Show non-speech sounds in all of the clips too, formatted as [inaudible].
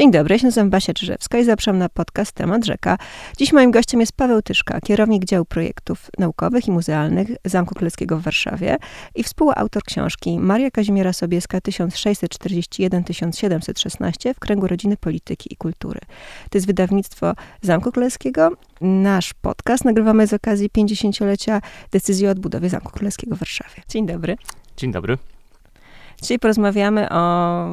Dzień dobry, się nazywam Basia Czyżewska i zapraszam na podcast Temat Rzeka. Dziś moim gościem jest Paweł Tyszka, kierownik działu projektów naukowych i muzealnych Zamku Królewskiego w Warszawie i współautor książki Maria Kazimiera Sobieska 1661-1716 w kręgu rodziny polityki i kultury. To jest wydawnictwo Zamku Królewskiego. Nasz podcast nagrywamy z okazji 50-lecia decyzji o odbudowie Zamku Królewskiego w Warszawie. Dzień dobry. Dzień dobry. Dzisiaj porozmawiamy o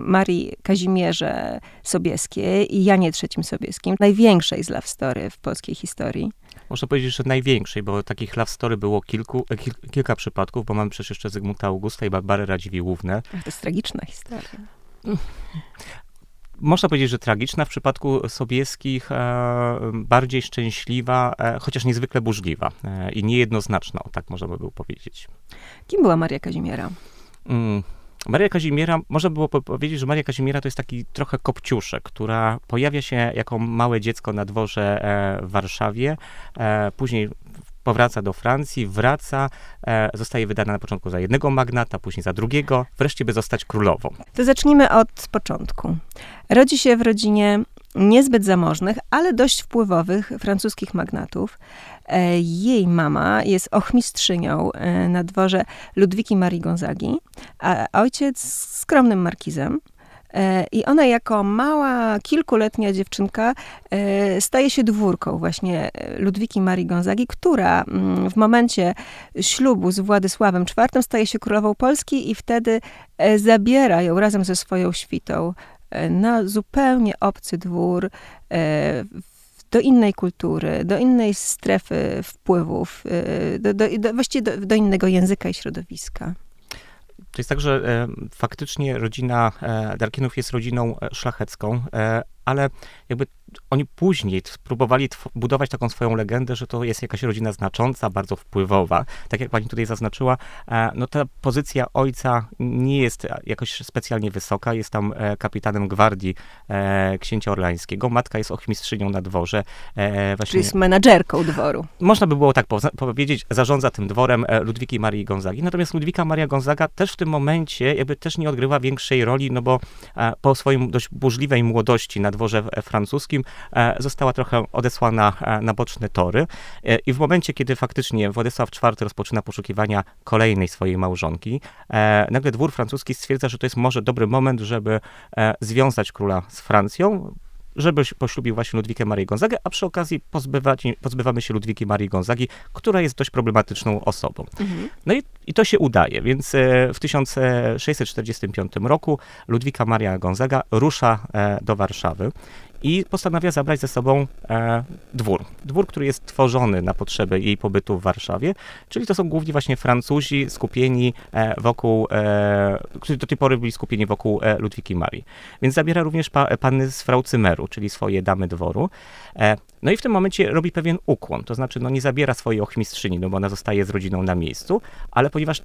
Marii Kazimierze Sobieskiej i Janie III Sobieskim, największej z love story w polskiej historii. Można powiedzieć, że największej, bo takich love story było kilku, kil, kilka przypadków, bo mamy przecież jeszcze Zygmunta Augusta i Barbarę Radziwiłłównę. To jest tragiczna historia. Można powiedzieć, że tragiczna, w przypadku Sobieskich e, bardziej szczęśliwa, e, chociaż niezwykle burzliwa e, i niejednoznaczna, tak można by było powiedzieć. Kim była Maria Kazimiera? Mm. Maria Kazimiera, można było powiedzieć, że Maria Kazimiera to jest taki trochę kopciuszek, która pojawia się jako małe dziecko na dworze w Warszawie, później powraca do Francji, wraca, e, zostaje wydana na początku za jednego magnata, później za drugiego, wreszcie by zostać królową. To zacznijmy od początku. Rodzi się w rodzinie niezbyt zamożnych, ale dość wpływowych francuskich magnatów. E, jej mama jest ochmistrzynią e, na dworze Ludwiki Marii Gonzagi, a ojciec skromnym markizem. E, I ona jako mała, kilkuletnia dziewczynka staje się dwórką właśnie Ludwiki Marii Gonzagi, która mm, w momencie ślubu z Władysławem IV staje się królową Polski i wtedy zabiera ją razem ze swoją świtą na zupełnie obcy dwór, do innej kultury, do innej strefy wpływów, do, do, do właściwie do, do innego języka i środowiska. To jest tak, że e, faktycznie rodzina e, Darkinów jest rodziną e, szlachecką, e, ale jakby oni później próbowali budować taką swoją legendę, że to jest jakaś rodzina znacząca, bardzo wpływowa. Tak jak pani tutaj zaznaczyła, e, no ta pozycja ojca nie jest jakoś specjalnie wysoka. Jest tam e, kapitanem gwardii e, księcia orlańskiego. Matka jest ochmistrzynią na dworze. Właśnie, Czyli jest menadżerką dworu. Można by było tak powiedzieć, zarządza tym dworem Ludwiki Marii Gonzagi. Natomiast Ludwika Maria Gonzaga też w tym momencie jakby też nie odgrywa większej roli, no bo po swoim dość burzliwej młodości na dworze francuskim E, została trochę odesłana e, na boczne tory. E, I w momencie, kiedy faktycznie Władysław IV rozpoczyna poszukiwania kolejnej swojej małżonki, nagle dwór francuski stwierdza, że to jest może dobry moment, żeby związać króla z Francją, żeby poślubił właśnie Ludwikę Marię Gonzagę, a przy okazji pozbywamy się Ludwiki Marii Gonzagi, która jest dość problematyczną osobą. Mhm. No i, i, to się udaje, więc w 1645 roku Ludwika Maria Gonzaga rusza do Warszawy i postanawia zabrać ze sobą e, dwór. Dwór, który jest tworzony na potrzeby jej pobytu w Warszawie, czyli to są głównie właśnie Francuzi skupieni e, wokół, e, którzy do tej pory byli skupieni wokół e, Ludwiki Marii. Więc zabiera również pa, panny z Fraucymeru, czyli swoje damy dworu. E, no i w tym momencie robi pewien ukłon, to znaczy no nie zabiera swojej ochmistrzyni, no bo ona zostaje z rodziną na miejscu, ale ponieważ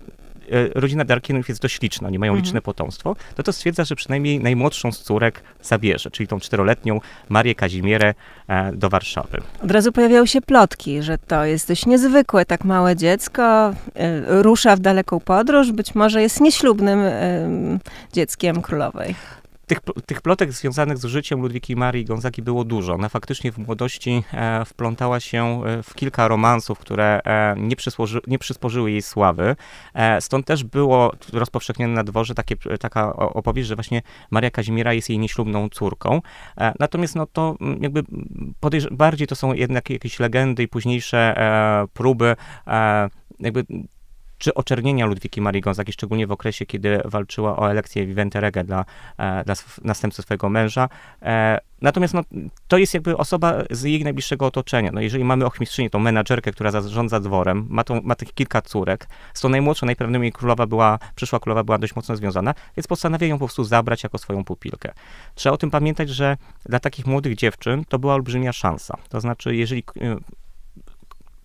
rodzina Darkinów jest dość liczna, nie mają mhm. liczne potomstwo, to to stwierdza, że przynajmniej najmłodszą z córek zabierze, czyli tą czteroletnią Marię Kazimierę e, do Warszawy. Od razu pojawiały się plotki, że to jest dość niezwykłe, tak małe dziecko e, rusza w daleką podróż, być może jest nieślubnym dzieckiem królowej tych, tych plotek związanych z życiem Ludwiki Marii Gonzagi było dużo. Ona faktycznie w młodości e, wplątała się e, w kilka romansów, które e, nie, nie przysporzyły jej sławy. Stąd też było rozpowszechnione na dworze takie, taka opowieść, że właśnie Maria Kazimiera jest jej nieślubną córką. Natomiast no to mm, jakby bardziej to są jednak jakieś legendy i późniejsze próby jakby czy oczernienia Ludwiki Marii Gonzagi, szczególnie w okresie, kiedy walczyła o elekcję Vivente Rege dla, e, dla następcy swojego męża. E, natomiast no, to jest jakby osoba z jej najbliższego otoczenia. No, jeżeli mamy ochmistrzynię, tą menadżerkę, która zarządza dworem, ma, tą, ma tych kilka córek, z tą najmłodszą, najprawdopodobniej królowa była, przyszła królowa była dość mocno związana, więc postanawia ją po prostu zabrać jako swoją pupilkę. Trzeba o tym pamiętać, że dla takich młodych dziewczyn to była olbrzymia szansa. To znaczy, jeżeli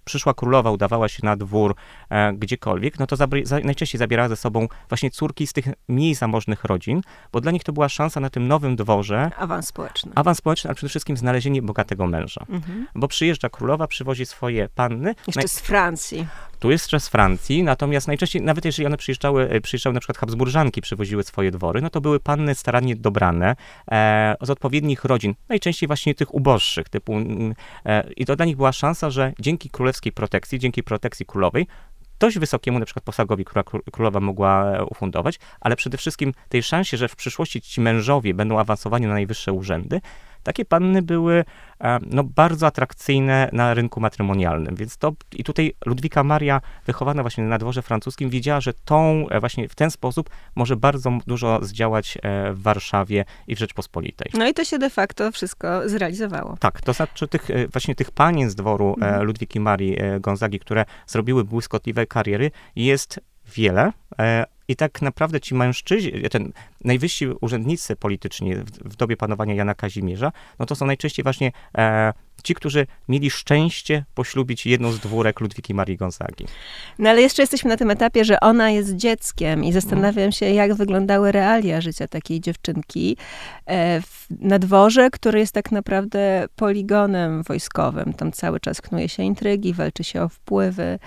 przyszła królowa udawała się na dwór e, gdziekolwiek, no to za, najczęściej zabierała ze sobą właśnie córki z tych mniej zamożnych rodzin, bo dla nich to była szansa na tym nowym dworze. Awans społeczny. Awans społeczny, ale przede wszystkim znalezienie bogatego męża. Mhm. Bo przyjeżdża królowa, przywozi swoje panny. Jeszcze z Francji. Tu jest z Francji, natomiast najczęściej, nawet jeżeli one przyjeżdżały, przyjeżdżały na przykład Habsburżanki, przywoziły swoje dwory, no to były panny starannie dobrane e, z odpowiednich rodzin, najczęściej właśnie tych uboższych, typu e, i to dla nich była szansa, że dzięki królewskiej protekcji, dzięki protekcji królowej, dość wysokiemu na przykład posagowi, która królowa mogła e, ufundować, ale przede wszystkim tej szansie, że w przyszłości ci mężowie będą awansowani na najwyższe urzędy, takie panny były e, no, bardzo atrakcyjne na rynku matrymonialnym. Więc to i tutaj Ludwika Maria, wychowana właśnie na dworze francuskim, wiedziała, że tą e, właśnie w ten sposób może bardzo dużo zdziałać e, w Warszawie i w Rzeczpospolitej. No i to się de facto wszystko zrealizowało. Tak, to znaczy tych, właśnie tych panien z dworu mhm. Ludwiki Marii Gonzagi, które zrobiły błyskotliwe kariery, jest wiele, i tak naprawdę ci mężczyźni, ten najwyżsi urzędnicy polityczni w, w dobie panowania Jana Kazimierza, no to są najczęściej właśnie e, ci, którzy mieli szczęście poślubić jedną z dwórek Ludwiki Marii Gonzagi. No ale jeszcze jesteśmy na tym etapie, że ona jest dzieckiem i zastanawiam się, jak wyglądały realia życia takiej dziewczynki e, w, na dworze, który jest tak naprawdę poligonem wojskowym. Tam cały czas knuje się intrygi, walczy się o wpływy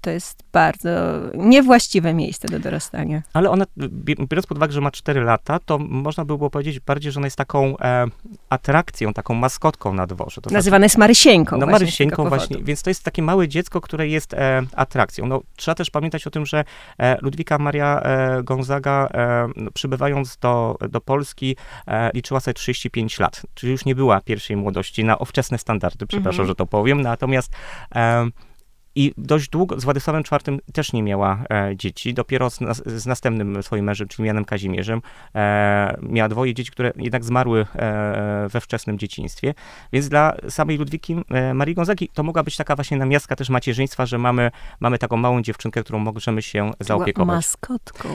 to jest bardzo niewłaściwe miejsce do dorastania. Ale ona, biorąc pod uwagę, że ma 4 lata, to można by było powiedzieć bardziej, że ona jest taką e, atrakcją, taką maskotką na dworze. To Nazywane jest Marysieńką. No Marysieńką właśnie, więc to jest takie małe dziecko, które jest e, atrakcją. No, trzeba też pamiętać o tym, że e, Ludwika Maria e, Gonzaga, e, no, przybywając do, do Polski, e, liczyła sobie 35 lat, czyli już nie była pierwszej młodości na ówczesne standardy, przepraszam, mm -hmm. że to powiem, natomiast i dość długo, z Władysławem IV też nie miała e, dzieci. Dopiero z, z, następnym swoim mężem, czyli Janem Kazimierzem, e, miała dwoje dzieci, które jednak zmarły e, we wczesnym dzieciństwie. Więc dla samej Ludwiki e, Marii Gonzagi to mogła być taka właśnie namiastka też macierzyństwa, że mamy, mamy taką małą dziewczynkę, którą możemy się zaopiekować. Maskotką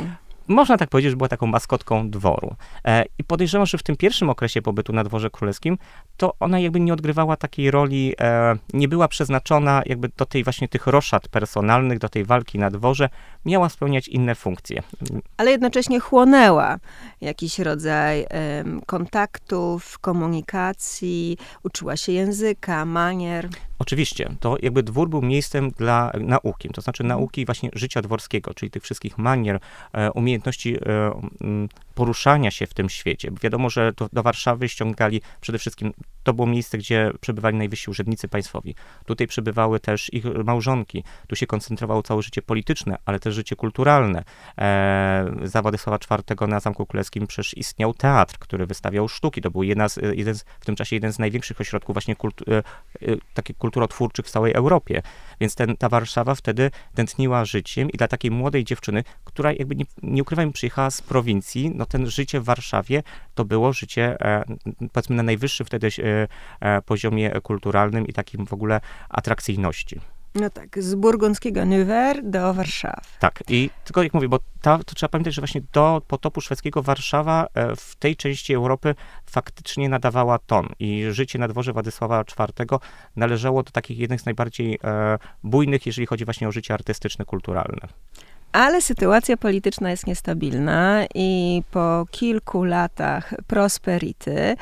można tak powiedzieć, że była taką maskotką dworu. E, I podejrzewam, że w tym pierwszym okresie pobytu na dworze królewskim, to ona jakby nie odgrywała takiej roli, e, nie była przeznaczona jakby do tej właśnie tych roszad personalnych, do tej walki na dworze, miała spełniać inne funkcje. Ale jednocześnie chłonęła jakiś rodzaj kontaktów, komunikacji, uczyła się języka, manier. Oczywiście, to jakby dwór był miejscem dla nauki, to znaczy nauki właśnie życia dworskiego, czyli tych wszystkich manier, e, umiejętności e, poruszania się w tym świecie. Wiadomo, że do, do, Warszawy ściągali przede wszystkim, to było miejsce, gdzie przebywali najwyżsi urzędnicy państwowi. Tutaj przebywały też ich małżonki. Tu się koncentrowało całe życie polityczne, ale też życie kulturalne. E, za Władysława IV na Zamku Królewskim przecież istniał teatr, który wystawiał sztuki. To był jedna z, jeden z, w tym czasie jeden z największych ośrodków właśnie kultu, e, e, takich kulturotwórczych w całej Europie. Więc ten, ta Warszawa wtedy tętniła życiem i dla takiej młodej dziewczyny, która jakby nie, nie ukrywajmy, przyjechała z prowincji, no ten życie w Warszawie to było życie, e, powiedzmy, na najwyższym wtedy e, e, poziomie kulturalnym i takim w ogóle atrakcyjności. No tak, z burgundzkiego Nevers do Warszawy. Tak, i tylko jak mówię, bo ta, to trzeba pamiętać, że właśnie do potopu szwedzkiego Warszawa w tej części Europy faktycznie nadawała ton i życie na dworze Władysława IV należało do takich jednych z najbardziej bujnych, jeżeli chodzi właśnie o życie artystyczne, kulturalne. Ale sytuacja polityczna jest niestabilna i po kilku latach prosperity,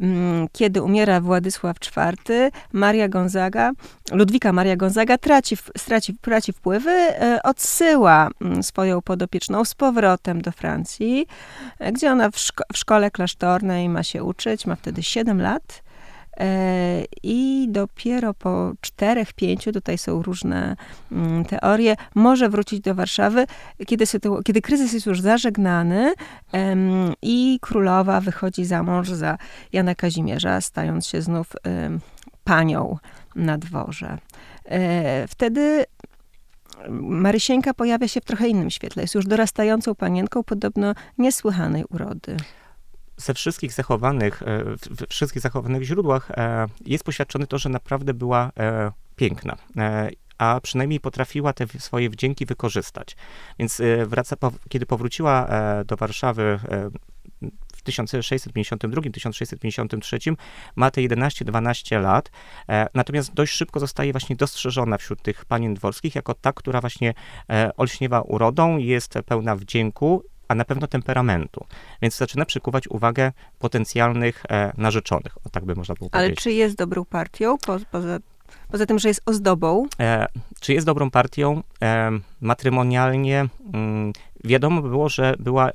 mm, kiedy umiera Władysław IV, Maria Gonzaga, Ludwika Maria Gonzaga traci, straci, traci wpływy, e, odsyła mm, swoją podopieczną z powrotem do Francji, e, gdzie ona w, szko w szkole klasztornej ma się uczyć, ma wtedy 7 lat. E, I dopiero po czterech, pięciu, tutaj są różne mm, teorie, może wrócić do Warszawy, kiedy, kiedy kryzys jest już zażegnany i królowa wychodzi za mąż za Jana Kazimierza, stając się znów panią na dworze. E, wtedy Marysieńka pojawia się w trochę innym świetle. Jest już dorastającą panienką, podobno niesłychanej urody ze wszystkich zachowanych, e, w wszystkich zachowanych źródłach e, jest poświadczone to, że naprawdę była e, piękna a przynajmniej potrafiła te swoje wdzięki wykorzystać. Więc wraca, kiedy powróciła do Warszawy w 1652-1653 ma te 11-12 lat, natomiast dość szybko zostaje właśnie dostrzeżona wśród tych panien dworskich jako ta, która właśnie olśniewa urodą, jest pełna wdzięku a na pewno temperamentu. Więc zaczyna przykuwać uwagę potencjalnych e, narzeczonych, o tak by można było Ale powiedzieć. czy jest dobrą partią po, poza Poza tym, że jest ozdobą. E, czy jest dobrą partią? E, matrymonialnie mm, wiadomo było, że była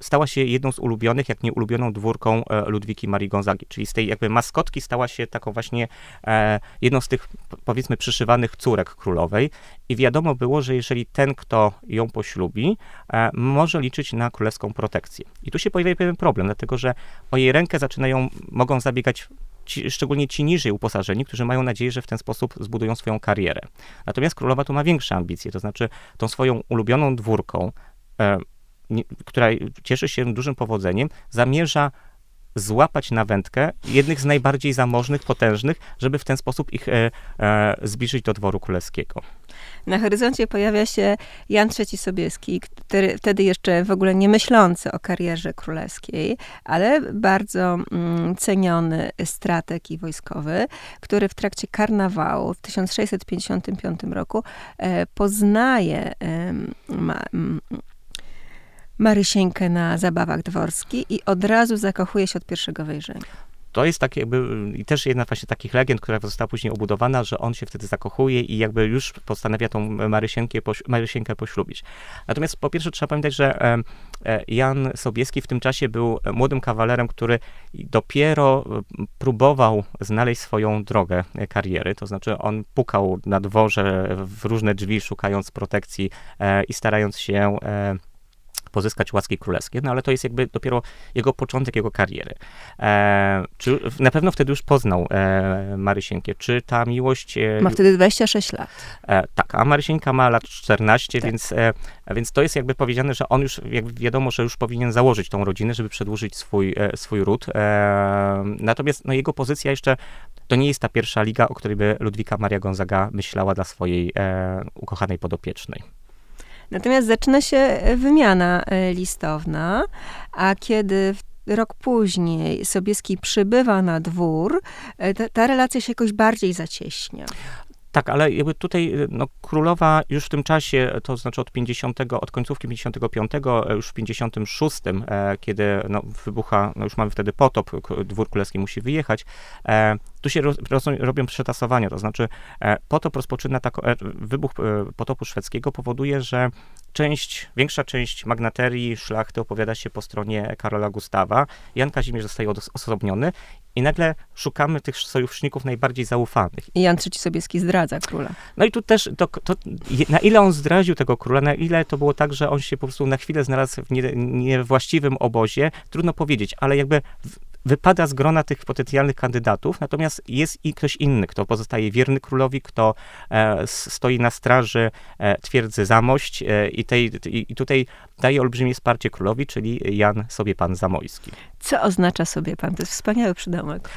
stała się jedną z ulubionych, jak nie ulubioną dwórką e, Ludwiki Marii Gonzagi, czyli z tej jakby maskotki stała się taką właśnie e, jedną z tych powiedzmy przyszywanych córek królowej i wiadomo było, że jeżeli ten, kto ją poślubi, e, może liczyć na królewską protekcję. I tu się pojawia pewien problem, dlatego że o jej rękę zaczynają, mogą zabiegać Ci, szczególnie ci niżej uposażeni, którzy mają nadzieję, że w ten sposób zbudują swoją karierę. Natomiast królowa tu ma większe ambicje, to znaczy tą swoją ulubioną dwórką, e, która cieszy się dużym powodzeniem, zamierza złapać na wędkę jednych z najbardziej zamożnych, potężnych, żeby w ten sposób ich e, e, zbliżyć do dworu królewskiego. Na horyzoncie pojawia się Jan III Sobieski, który wtedy jeszcze w ogóle nie myślący o karierze królewskiej, ale bardzo mm, ceniony strateg i wojskowy, który w trakcie karnawału w 1655 roku e, poznaje ma, Marysieńkę na zabawach dworskich i od razu zakochuje się od pierwszego wejrzenia. To jest tak jakby, i też jedna właśnie takich legend, która została później obudowana, że on się wtedy zakochuje i jakby już postanawia tą Marysienkę poślubić. Natomiast po pierwsze trzeba pamiętać, że e, Jan Sobieski w tym czasie był młodym kawalerem, który dopiero próbował znaleźć swoją drogę kariery, to znaczy on pukał na dworze w różne drzwi, szukając protekcji e, i starając się e, pozyskać łaski królewskie, no ale to jest jakby dopiero jego początek, jego kariery. E, czy, na pewno wtedy już poznał e, Marysienkę. Czy ta miłość... E, ma wtedy 26 lat. E, tak, a Marysieńka ma lat 14, tak. więc, e, więc to jest jakby powiedziane, że on już, jak wiadomo, że już powinien założyć tą rodzinę, żeby przedłużyć swój, e, swój ród. natomiast no, jego pozycja jeszcze to nie jest ta pierwsza liga, o której by Ludwika Maria Gonzaga myślała dla swojej ukochanej podopiecznej. Natomiast zaczyna się e, wymiana e, listowna, a kiedy rok później Sobieski przybywa na dwór, e, ta, ta relacja się jakoś bardziej zacieśnia. Tak, ale jakby tutaj no, królowa już w tym czasie, to znaczy od 50, od końcówki 55, już w 56, e, kiedy no, wybucha, no już mamy wtedy potop, dwór królewski musi wyjechać, tu się robią przetasowania, to znaczy e, potop rozpoczyna tak, wybuch e, potopu szwedzkiego powoduje, że część, większa część magnaterii, szlachty opowiada się po stronie Karola Gustawa, Jan Kazimierz zostaje odosobniony i nagle szukamy tych sojuszników najbardziej zaufanych. I Jan III Sobieski zdradza króla. No i tu też, to, to, na ile on zdradził tego króla, na ile to było tak, że on się po prostu na chwilę znalazł w nie, niewłaściwym obozie, trudno powiedzieć, ale jakby wypada z grona tych potencjalnych kandydatów, natomiast jest i ktoś inny, kto pozostaje wierny królowi, kto e, stoi na straży e, twierdzy Zamość e, i, tej, i, tutaj daje olbrzymie wsparcie królowi, czyli Jan sobie pan Zamojski. Co oznacza sobie pan? To jest wspaniały przydomek.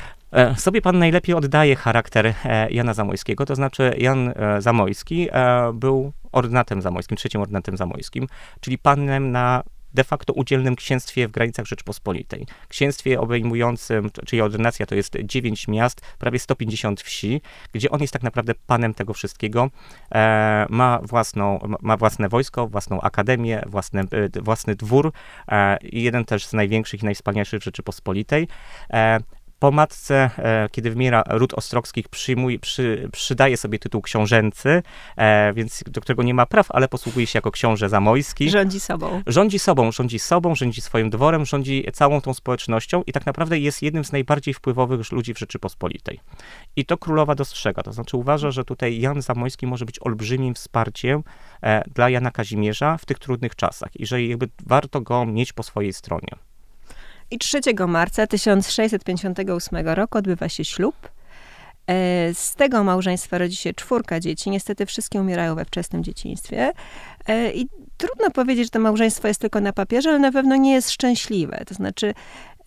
Sobie pan najlepiej oddaje charakter Jana Zamojskiego, to znaczy Jan Zamojski był ordynatem zamojskim, trzecim ordynatem zamojskim, czyli panem na de facto udzielnym księstwie w granicach Rzeczpospolitej. Księstwie obejmującym, czyli ordynacja to jest 9 miast, prawie 150 wsi, gdzie on jest tak naprawdę panem tego wszystkiego. E, ma, własną, ma własne wojsko, własną akademię, własne, e, własny dwór, e, jeden też z największych i najwspanialszych Rzeczypospolitej. E, po matce, e, kiedy wymiera ród Ostrogskich, przyjmuje, przy, przydaje sobie tytuł książęcy, e, więc do którego nie ma praw, ale posługuje się jako książę zamojski. Rządzi sobą. Rządzi sobą, rządzi sobą, rządzi swoim dworem, rządzi całą tą społecznością i tak naprawdę jest jednym z najbardziej wpływowych ludzi w Rzeczypospolitej. I to królowa dostrzega, to znaczy uważa, że tutaj Jan Zamojski może być olbrzymim wsparciem e, dla Jana Kazimierza w tych trudnych czasach i że jakby warto go mieć po swojej stronie. I 3 marca 1658 roku odbywa się ślub. E, z tego małżeństwa rodzi się czwórka dzieci. Niestety wszystkie umierają we wczesnym dzieciństwie. E, I trudno powiedzieć, że to małżeństwo jest tylko na papierze, ale na pewno nie jest szczęśliwe. To znaczy,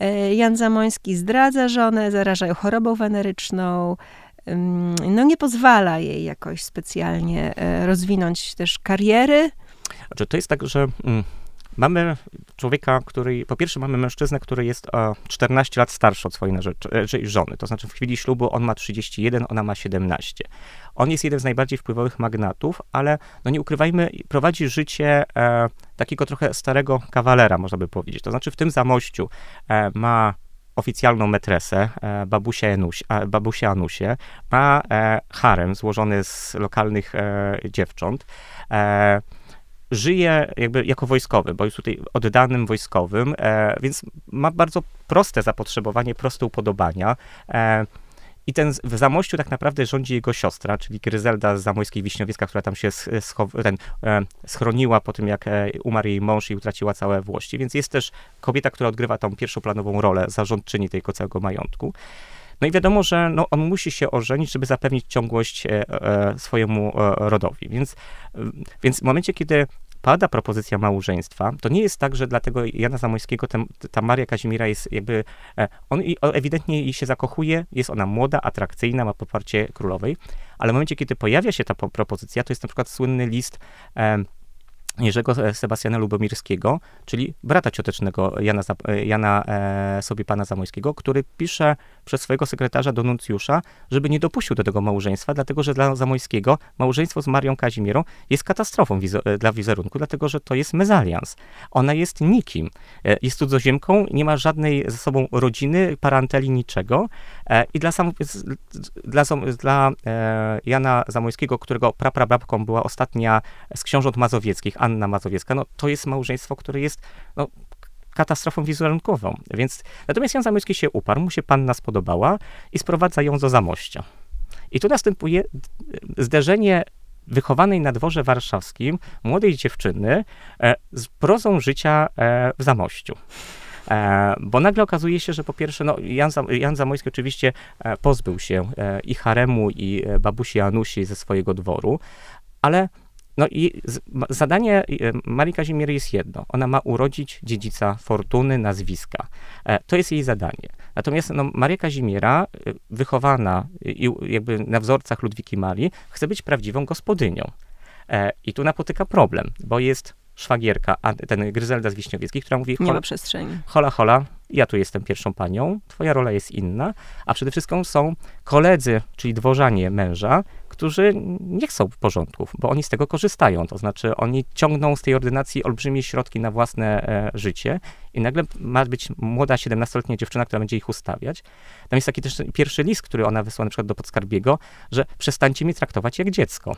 e, Jan Zamoński zdradza żonę, zaraża ją chorobą weneryczną. No nie pozwala jej jakoś specjalnie rozwinąć też kariery. Znaczy, to jest tak, że mm, Mamy człowieka, który, po pierwsze mamy mężczyznę, który jest o 14 lat starszy od swojej e, żony, to znaczy w chwili ślubu on ma 31, ona ma 17. On jest jeden z najbardziej wpływowych magnatów, ale no nie ukrywajmy, prowadzi życie e, takiego trochę starego kawalera, można by powiedzieć. To znaczy w tym zamościu e, ma oficjalną metresę, e, babusia, Januś, babusia Anusię, ma e, harem złożony z lokalnych e, dziewcząt. Żyje jakby jako wojskowy, bo jest tutaj oddanym wojskowym, więc ma bardzo proste zapotrzebowanie, proste upodobania. I ten w Zamościu tak naprawdę rządzi jego siostra, czyli Gryzelda z Zamojskiej Wiśniowiecka, która tam się ten, e, schroniła po tym, jak e, umarł jej mąż i utraciła całe włości. Więc jest też kobieta, która odgrywa tą pierwszoplanową rolę zarządczyni tego całego majątku. No i wiadomo, że no, on musi się ożenić, żeby zapewnić ciągłość e, e, swojemu e, rodowi. Więc, więc w momencie, kiedy pada propozycja małżeństwa, to nie jest tak, że dlatego Jana Zamojskiego ta, ta Maria Kazimira jest jakby, on ewidentnie jej się zakochuje, jest ona młoda, atrakcyjna, ma poparcie królowej, ale w momencie, kiedy pojawia się ta propozycja, to jest na przykład słynny list Jerzego Sebastiana Lubomirskiego, czyli brata ciotecznego Jana, Jana e, sobie pana Zamojskiego, który pisze przez swojego sekretarza do nuncjusza, żeby nie dopuścił do tego małżeństwa, dlatego że dla Zamojskiego małżeństwo z Marią Kazimierą jest katastrofą wizo- dla wizerunku, dlatego że to jest mezalians. Ona jest nikim. E, jest cudzoziemką, nie ma żadnej ze sobą rodziny, paranteli, niczego. E, I dla, sam, dla, dla e, Jana Zamojskiego, którego praprababką była ostatnia z książąt mazowieckich, Anna Mazowiecka, no to jest małżeństwo, które jest no, katastrofą wizerunkową. Więc natomiast Jan Zamojski się uparł, mu się panna spodobała i sprowadza ją do Zamościa. I tu następuje zderzenie wychowanej na dworze warszawskim młodej dziewczyny e, z prozą życia e, w Zamościu. E, bo nagle okazuje się, że po pierwsze, no, Jan, Jan Zamojski oczywiście pozbył się i haremu, i babusi Anusi ze swojego dworu, ale no i zadanie Marii Kazimiery jest jedno. Ona ma urodzić dziedzica fortuny, nazwiska. E, to jest jej zadanie. Natomiast no, Maria Kazimiera, e, wychowana i jakby na wzorcach Ludwiki Marii, chce być prawdziwą gospodynią. E, I tu napotyka problem, bo jest szwagierka, ten Gryzelda z Wiśniowieckiej, która mówi... Nie ma przestrzeni. Hola, hola, ja tu jestem pierwszą panią, twoja rola jest inna, a przede wszystkim są koledzy, czyli dworzanie męża, którzy nie chcą porządków, bo oni z tego korzystają. To znaczy, oni ciągną z tej ordynacji olbrzymie środki na własne e, życie i nagle ma być młoda 17-letnia dziewczyna, która będzie ich ustawiać. Tam jest taki też pierwszy list, który ona wysłała na przykład do Podskarbiego, że przestańcie mnie traktować jak dziecko.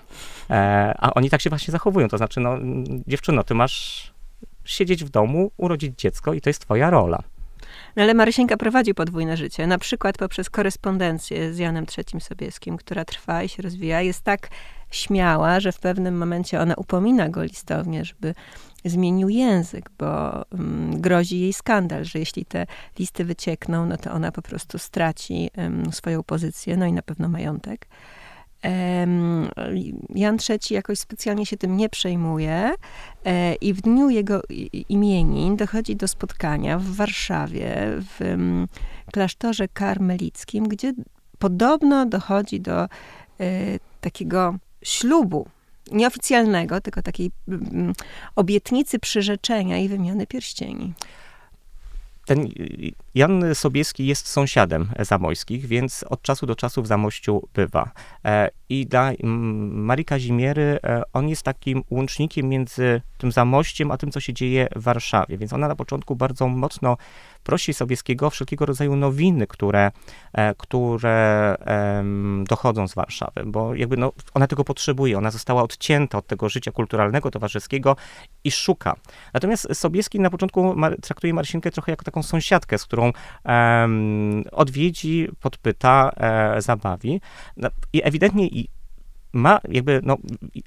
E, a oni tak się właśnie zachowują. To znaczy, no, dziewczyno, ty masz siedzieć w domu, urodzić dziecko i to jest twoja rola. No ale Marysieńka prowadzi podwójne życie, na przykład poprzez korespondencję z Janem III Sobieskim, która trwa i się rozwija. Jest tak śmiała, że w pewnym momencie ona upomina go listownie, żeby zmienił język, bo um, grozi jej skandal, że jeśli te listy wyciekną, no to ona po prostu straci um, swoją pozycję, no i na pewno majątek. Jan III jakoś specjalnie się tym nie przejmuje e, i w dniu jego imienin dochodzi do spotkania w Warszawie, w klasztorze karmelickim, gdzie podobno dochodzi do e, takiego ślubu nieoficjalnego, tylko takiej obietnicy przyrzeczenia i wymiany pierścieni ten Jan Sobieski jest sąsiadem Zamojskich, więc od czasu do czasu w Zamościu bywa. E, I dla Marii Kazimiery e, on jest takim łącznikiem między tym Zamościem, a tym, co się dzieje w Warszawie. Więc ona na początku bardzo mocno prosi Sobieskiego wszelkiego rodzaju nowiny, które, e, które dochodzą z Warszawy, bo jakby no, ona tego potrzebuje, ona została odcięta od tego życia kulturalnego, towarzyskiego i szuka. Natomiast Sobieski na początku traktuje Marsinkę trochę jako taką sąsiadkę, z którą odwiedzi, podpyta, e, zabawi. I ewidentnie ma jakby, no,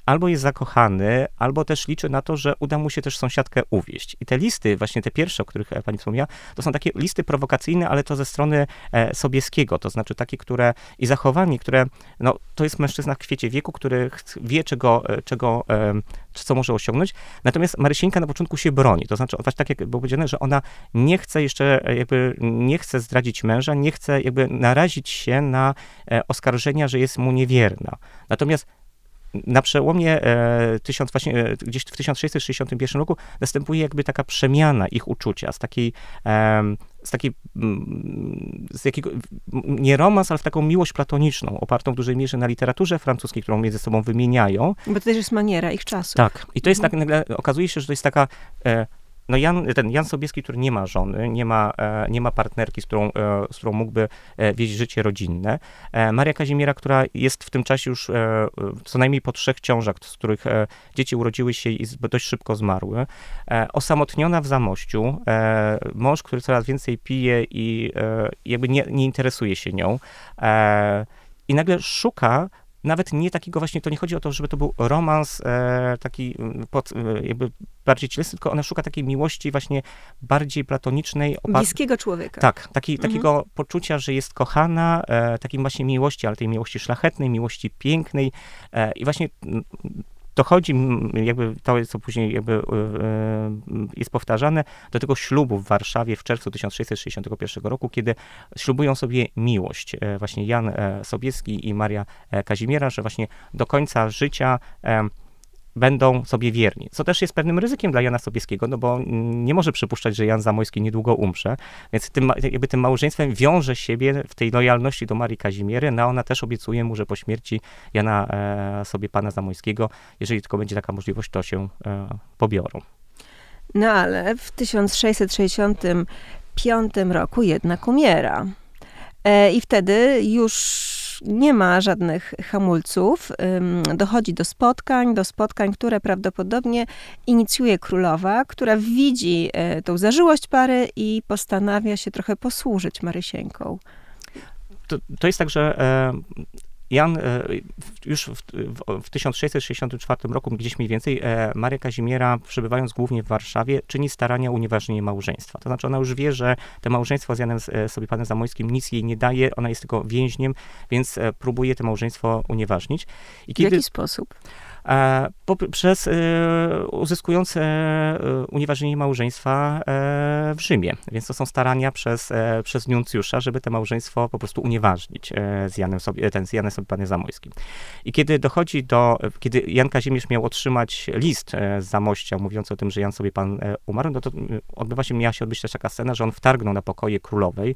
albo jest zakochany, albo też liczy na to, że uda mu się też sąsiadkę uwieść. I te listy, właśnie te pierwsze, o których e, pani wspomniała, to są takie listy prowokacyjne, ale to ze strony e, Sobieskiego, to znaczy takie, które i zachowanie, które, no, to jest mężczyzna w kwiecie wieku, który wie, czego, e, czego e, co może osiągnąć. Natomiast Marysieńka na początku się broni. To znaczy, właśnie tak jak było powiedziane, że ona nie chce jeszcze, e, jakby, nie chce zdradzić męża, nie chce jakby narazić się na e, oskarżenia, że jest mu niewierna. Natomiast na przełomie e, właśnie, e, gdzieś w 1661 roku następuje jakby taka przemiana ich uczucia z takiej, e, z takiej, mm, z jakiego, nie romans, ale w taką miłość platoniczną, opartą w dużej mierze na literaturze francuskiej, którą między sobą wymieniają. Bo to też jest maniera ich czasu. Tak. I to jest mhm. tak, nagle okazuje się, że to jest taka e, no Jan, ten Jan Sobieski, który nie ma żony, nie ma, e, nie ma partnerki, z którą, e, z którą mógłby e, wieść życie rodzinne. Maria Kazimiera, która jest w tym czasie już co najmniej po trzech ciążach, z których dzieci urodziły się i dość szybko zmarły. Osamotniona w Zamościu, mąż, który coraz więcej pije i jakby nie, nie interesuje się nią. I nagle szuka nawet nie takiego właśnie, to nie chodzi o to, żeby to był romans e, taki pod, e, jakby bardziej cielesny, tylko ona szuka takiej miłości właśnie bardziej platonicznej. Bliskiego człowieka. Tak, taki, mhm. takiego poczucia, że jest kochana, e, takiej właśnie miłości, ale tej miłości szlachetnej, miłości pięknej e, i właśnie mm, dochodzi, jakby to, co później jakby e, e, jest powtarzane, do tego ślubu w Warszawie w czerwcu 1661 roku, kiedy ślubują sobie miłość. E, właśnie Jan Sobieski i Maria Kazimiera, że właśnie do końca życia będą sobie wierni. Co też jest pewnym ryzykiem dla Jana Sobieskiego, no bo nie może przypuszczać, że Jan Zamojski niedługo umrze, więc tym, jakby tym małżeństwem wiąże siebie w tej lojalności do Marii Kazimiery, no ona też obiecuje mu, że po śmierci Jana e, sobie pana Zamojskiego, jeżeli tylko będzie taka możliwość, to się e, pobiorą. No ale w 1665 roku jednak umiera. E, I wtedy już nie ma żadnych hamulców. Dochodzi do spotkań, do spotkań, które prawdopodobnie inicjuje królowa, która widzi e, tą zażyłość pary i postanawia się trochę posłużyć Marysieńką. To, to jest tak, że e, Jan e, już w, w 1664 roku, gdzieś mniej więcej, e, Maria Kazimiera, przebywając głównie w Warszawie, czyni starania unieważnienie małżeństwa. To znaczy ona już wie, że to małżeństwo z Janem e, sobie panem Zamojskim nic jej nie daje, ona jest tylko więźniem, więc próbuje to małżeństwo unieważnić. I kiedy, w jaki sposób? Przez uzyskując unieważnienie małżeństwa w Rzymie. Więc to są starania przez, przez nuncjusza, żeby to małżeństwo po prostu unieważnić z Janem, sobie, ten, z Janem sobie Panie Zamojskim. I kiedy dochodzi do, kiedy Jan Kazimierz miał otrzymać list z Zamościa mówiący o tym, że Jan sobie Pan umarł, no to odbywa się, miała się odbyć też taka scena, że on wtargnął na pokoje królowej,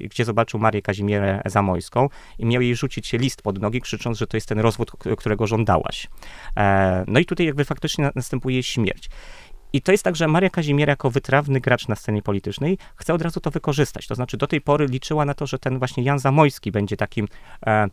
gdzie zobaczył Marię Kazimierę Zamojską i miał jej rzucić list pod nogi, krzycząc, że to jest ten rozwód, którego żąda żądałaś. E, no i tutaj jakby faktycznie następuje śmierć. I to jest tak, że Maria Kazimiera jako wytrawny gracz na scenie politycznej chce od razu to wykorzystać. To znaczy do tej pory liczyła na to, że ten właśnie Jan Zamojski będzie takim e,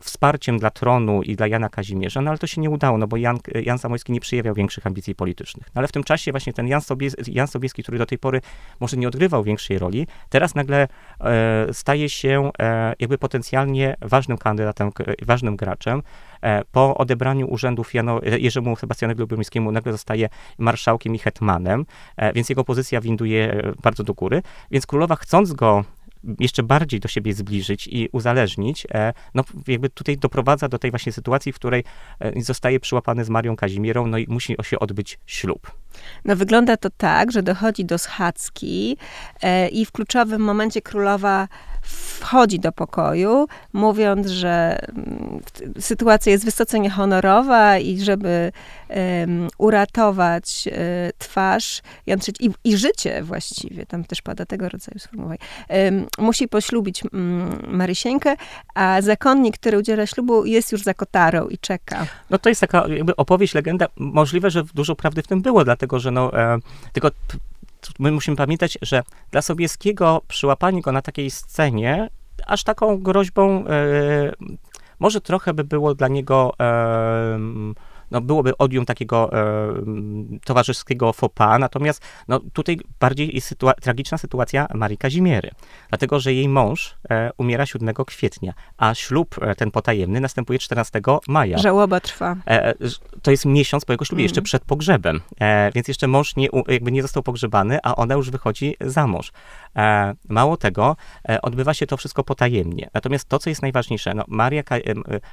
wsparciem dla tronu i dla Jana Kazimierza, no ale to się nie udało, no bo Jan, Jan Zamojski nie przejawiał większych ambicji politycznych. No ale w tym czasie właśnie ten Jan, Sobies, Jan Sobieski, który do tej pory może nie odgrywał większej roli, teraz nagle e, staje się e, jakby potencjalnie ważnym kandydatem, ważnym graczem. E, po odebraniu urzędów Jano, Jerzemu Sebastianowi Lubomirskiemu nagle zostaje marszałkiem i hetmanem, e, więc jego pozycja winduje e, bardzo do góry. Więc królowa chcąc go jeszcze bardziej do siebie zbliżyć i uzależnić, e, no jakby tutaj doprowadza do tej właśnie sytuacji, w której e, zostaje przyłapany z Marią Kazimierą, no i musi się odbyć ślub. No wygląda to tak, że dochodzi do schadzki e, i w kluczowym momencie królowa wchodzi do pokoju, mówiąc, że mm, sytuacja jest wysoce niehonorowa i żeby um, uratować um, twarz i, i, życie właściwie, tam też pada tego rodzaju sformułowanie, um, musi poślubić mm, Marysieńkę, a zakonnik, który udziela ślubu, jest już za kotarą i czeka. No to jest taka jakby opowieść, legenda. Możliwe, że dużo prawdy w tym było, dlatego że no, e, tylko my musimy pamiętać, że dla Sobieskiego przyłapanie go na takiej scenie aż taką groźbą e, może trochę by było dla niego e, no, byłoby odium takiego e, towarzyskiego fopa, natomiast no, tutaj bardziej jest sytua tragiczna sytuacja Marii Kazimiery, dlatego, że jej mąż e, umiera 7 kwietnia, a ślub e, ten potajemny następuje 14 maja. Żałoba trwa. E, to jest miesiąc po jego ślubie, mm. jeszcze przed pogrzebem, e, więc jeszcze mąż nie, jakby nie został pogrzebany, a ona już wychodzi za mąż. E, mało tego, odbywa się to wszystko potajemnie. Natomiast to, co jest najważniejsze, no, Maria,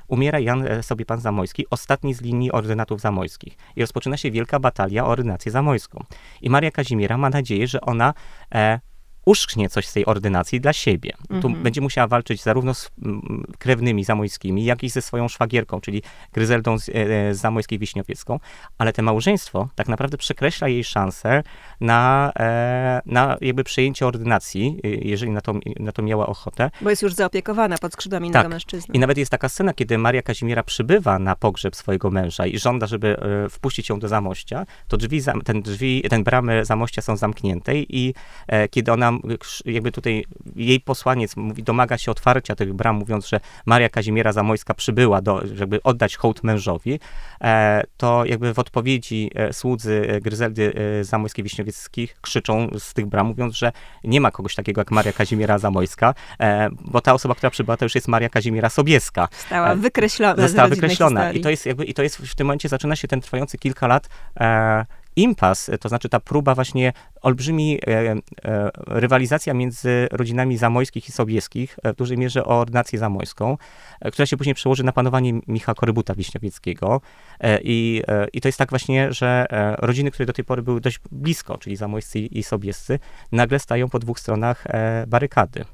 umiera Jan sobie pan Zamojski, ostatni z linii ordynatów zamojskich. I rozpoczyna się wielka batalia o ordynację zamojską. I Maria Kazimiera ma nadzieję, że ona e, uszknie coś z tej ordynacji dla siebie. Tu Mhm. będzie musiała walczyć zarówno z mm, krewnymi zamojskimi, jak i ze swoją szwagierką, czyli Gryzeldą z, e, z Zamojskiej Wiśniowiecką, ale to małżeństwo tak naprawdę przekreśla jej szansę na, e, na jakby przejęcie ordynacji, e, jeżeli na to, na to miała ochotę. Bo jest już zaopiekowana pod skrzydłami Tak. mężczyzny. I nawet jest taka scena, kiedy Maria Kazimiera przybywa na pogrzeb swojego męża i żąda, żeby e, wpuścić ją do zamościa, to drzwi, ten drzwi, ten bramy zamościa są zamknięte i e, kiedy ona, jakby tutaj jej posłaniec mówi, domaga się otwarcia tych bram, mówiąc, że Maria Kazimiera Zamojska przybyła, do, żeby oddać hołd mężowi, e, to jakby w odpowiedzi e, słudzy e, Gryzeldy Zamojskiej Wiśniowieckich krzyczą z tych bram, mówiąc, że nie ma kogoś takiego jak Maria Kazimiera Zamojska, bo ta osoba, która przybyła, to już jest Maria Kazimiera Sobieska. Została wykreślona Została wykreślona. I to jest jakby, i to jest w tym momencie zaczyna się ten trwający kilka lat impas, to znaczy ta próba właśnie olbrzymi e, e, rywalizacja między rodzinami zamojskich i sobieskich, e, w dużej mierze o ordynację zamojską, e, która się później przełoży na panowanie Michała Korybuta Wiśniowieckiego. E, I, e, I to jest tak właśnie, że e, rodziny, które do tej pory były dość blisko, czyli zamojscy i sobiescy, nagle stają po dwóch stronach e, barykady.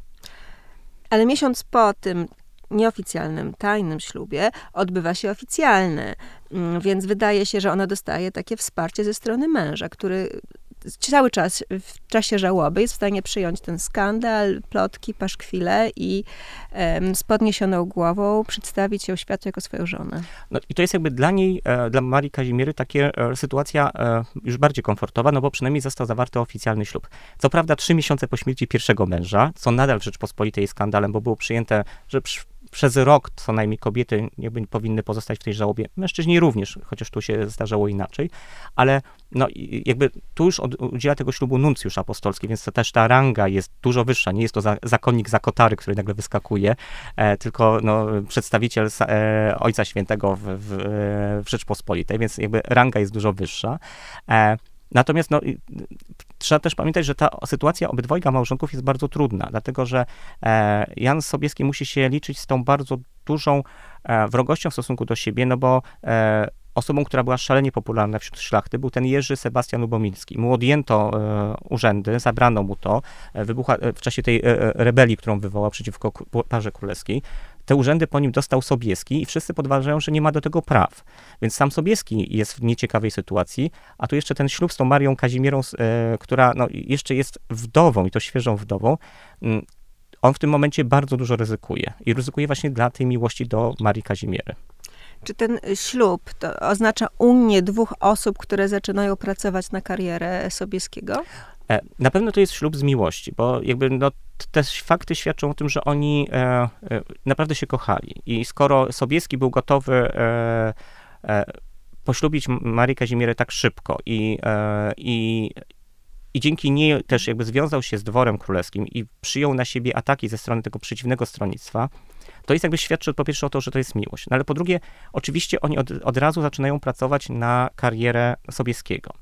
Ale miesiąc po tym nieoficjalnym, tajnym ślubie odbywa się oficjalny. Mm, Więc wydaje się, że ona dostaje takie wsparcie ze strony męża, który cały czas w czasie żałoby jest w stanie przyjąć ten skandal, plotki, paszkwile i em, z podniesioną głową przedstawić ją światu jako swoją żonę. No i to jest jakby dla niej, e, dla Marii Kazimiery, takie e, sytuacja e, już bardziej komfortowa, no bo przynajmniej został zawarty oficjalny ślub. Co prawda trzy miesiące po śmierci pierwszego męża, co nadal w Rzeczpospolitej jest skandalem, bo było przyjęte, że przy, przez rok co najmniej kobiety jakby powinny pozostać w tej żałobie. Mężczyźni również, chociaż tu się zdarzało inaczej, ale no jakby tu już od, udziela tego ślubu nuncjusz apostolski, więc to też ta ranga jest dużo wyższa. Nie jest to za, zakonnik zakotary, który nagle wyskakuje, e, tylko no, przedstawiciel e, Ojca Świętego w, w, w Rzeczpospolitej, więc jakby ranga jest dużo wyższa. E, Natomiast no, trzeba też pamiętać, że ta sytuacja obydwojga małżonków jest bardzo trudna, dlatego że e, Jan Sobieski musi się liczyć z tą bardzo dużą e, wrogością w stosunku do siebie, no bo e, osobą, która była szalenie popularna wśród szlachty, był ten Jerzy Sebastian Lubomilski. Mu odjęto e, urzędy, zabrano mu to. Wybucha w czasie tej e, rebelii, którą wywołał przeciwko parze królewskiej. Te urzędy po nim dostał Sobieski i wszyscy podważają, że nie ma do tego praw. Więc sam Sobieski jest w nieciekawej sytuacji, a tu jeszcze ten ślub z tą Marią Kazimierą, e, która no, jeszcze jest wdową i to świeżą wdową. Mm, On w tym momencie bardzo dużo ryzykuje. I ryzykuje właśnie dla tej miłości do Marii Kazimiery. Czy ten ślub to oznacza unię dwóch osób, które zaczynają pracować na karierę Sobieskiego? E, Na pewno to jest ślub z miłości, bo jakby no, te fakty świadczą o tym, że oni e, e, naprawdę się kochali. I skoro Sobieski był gotowy e, poślubić Marię Kazimierę tak szybko i, i, i dzięki niej też jakby związał się z dworem królewskim i przyjął na siebie ataki ze strony tego przeciwnego stronnictwa, to jest jakby świadczy po pierwsze o to, że to jest miłość. No ale po drugie, oczywiście oni od, od razu zaczynają pracować na karierę Sobieskiego.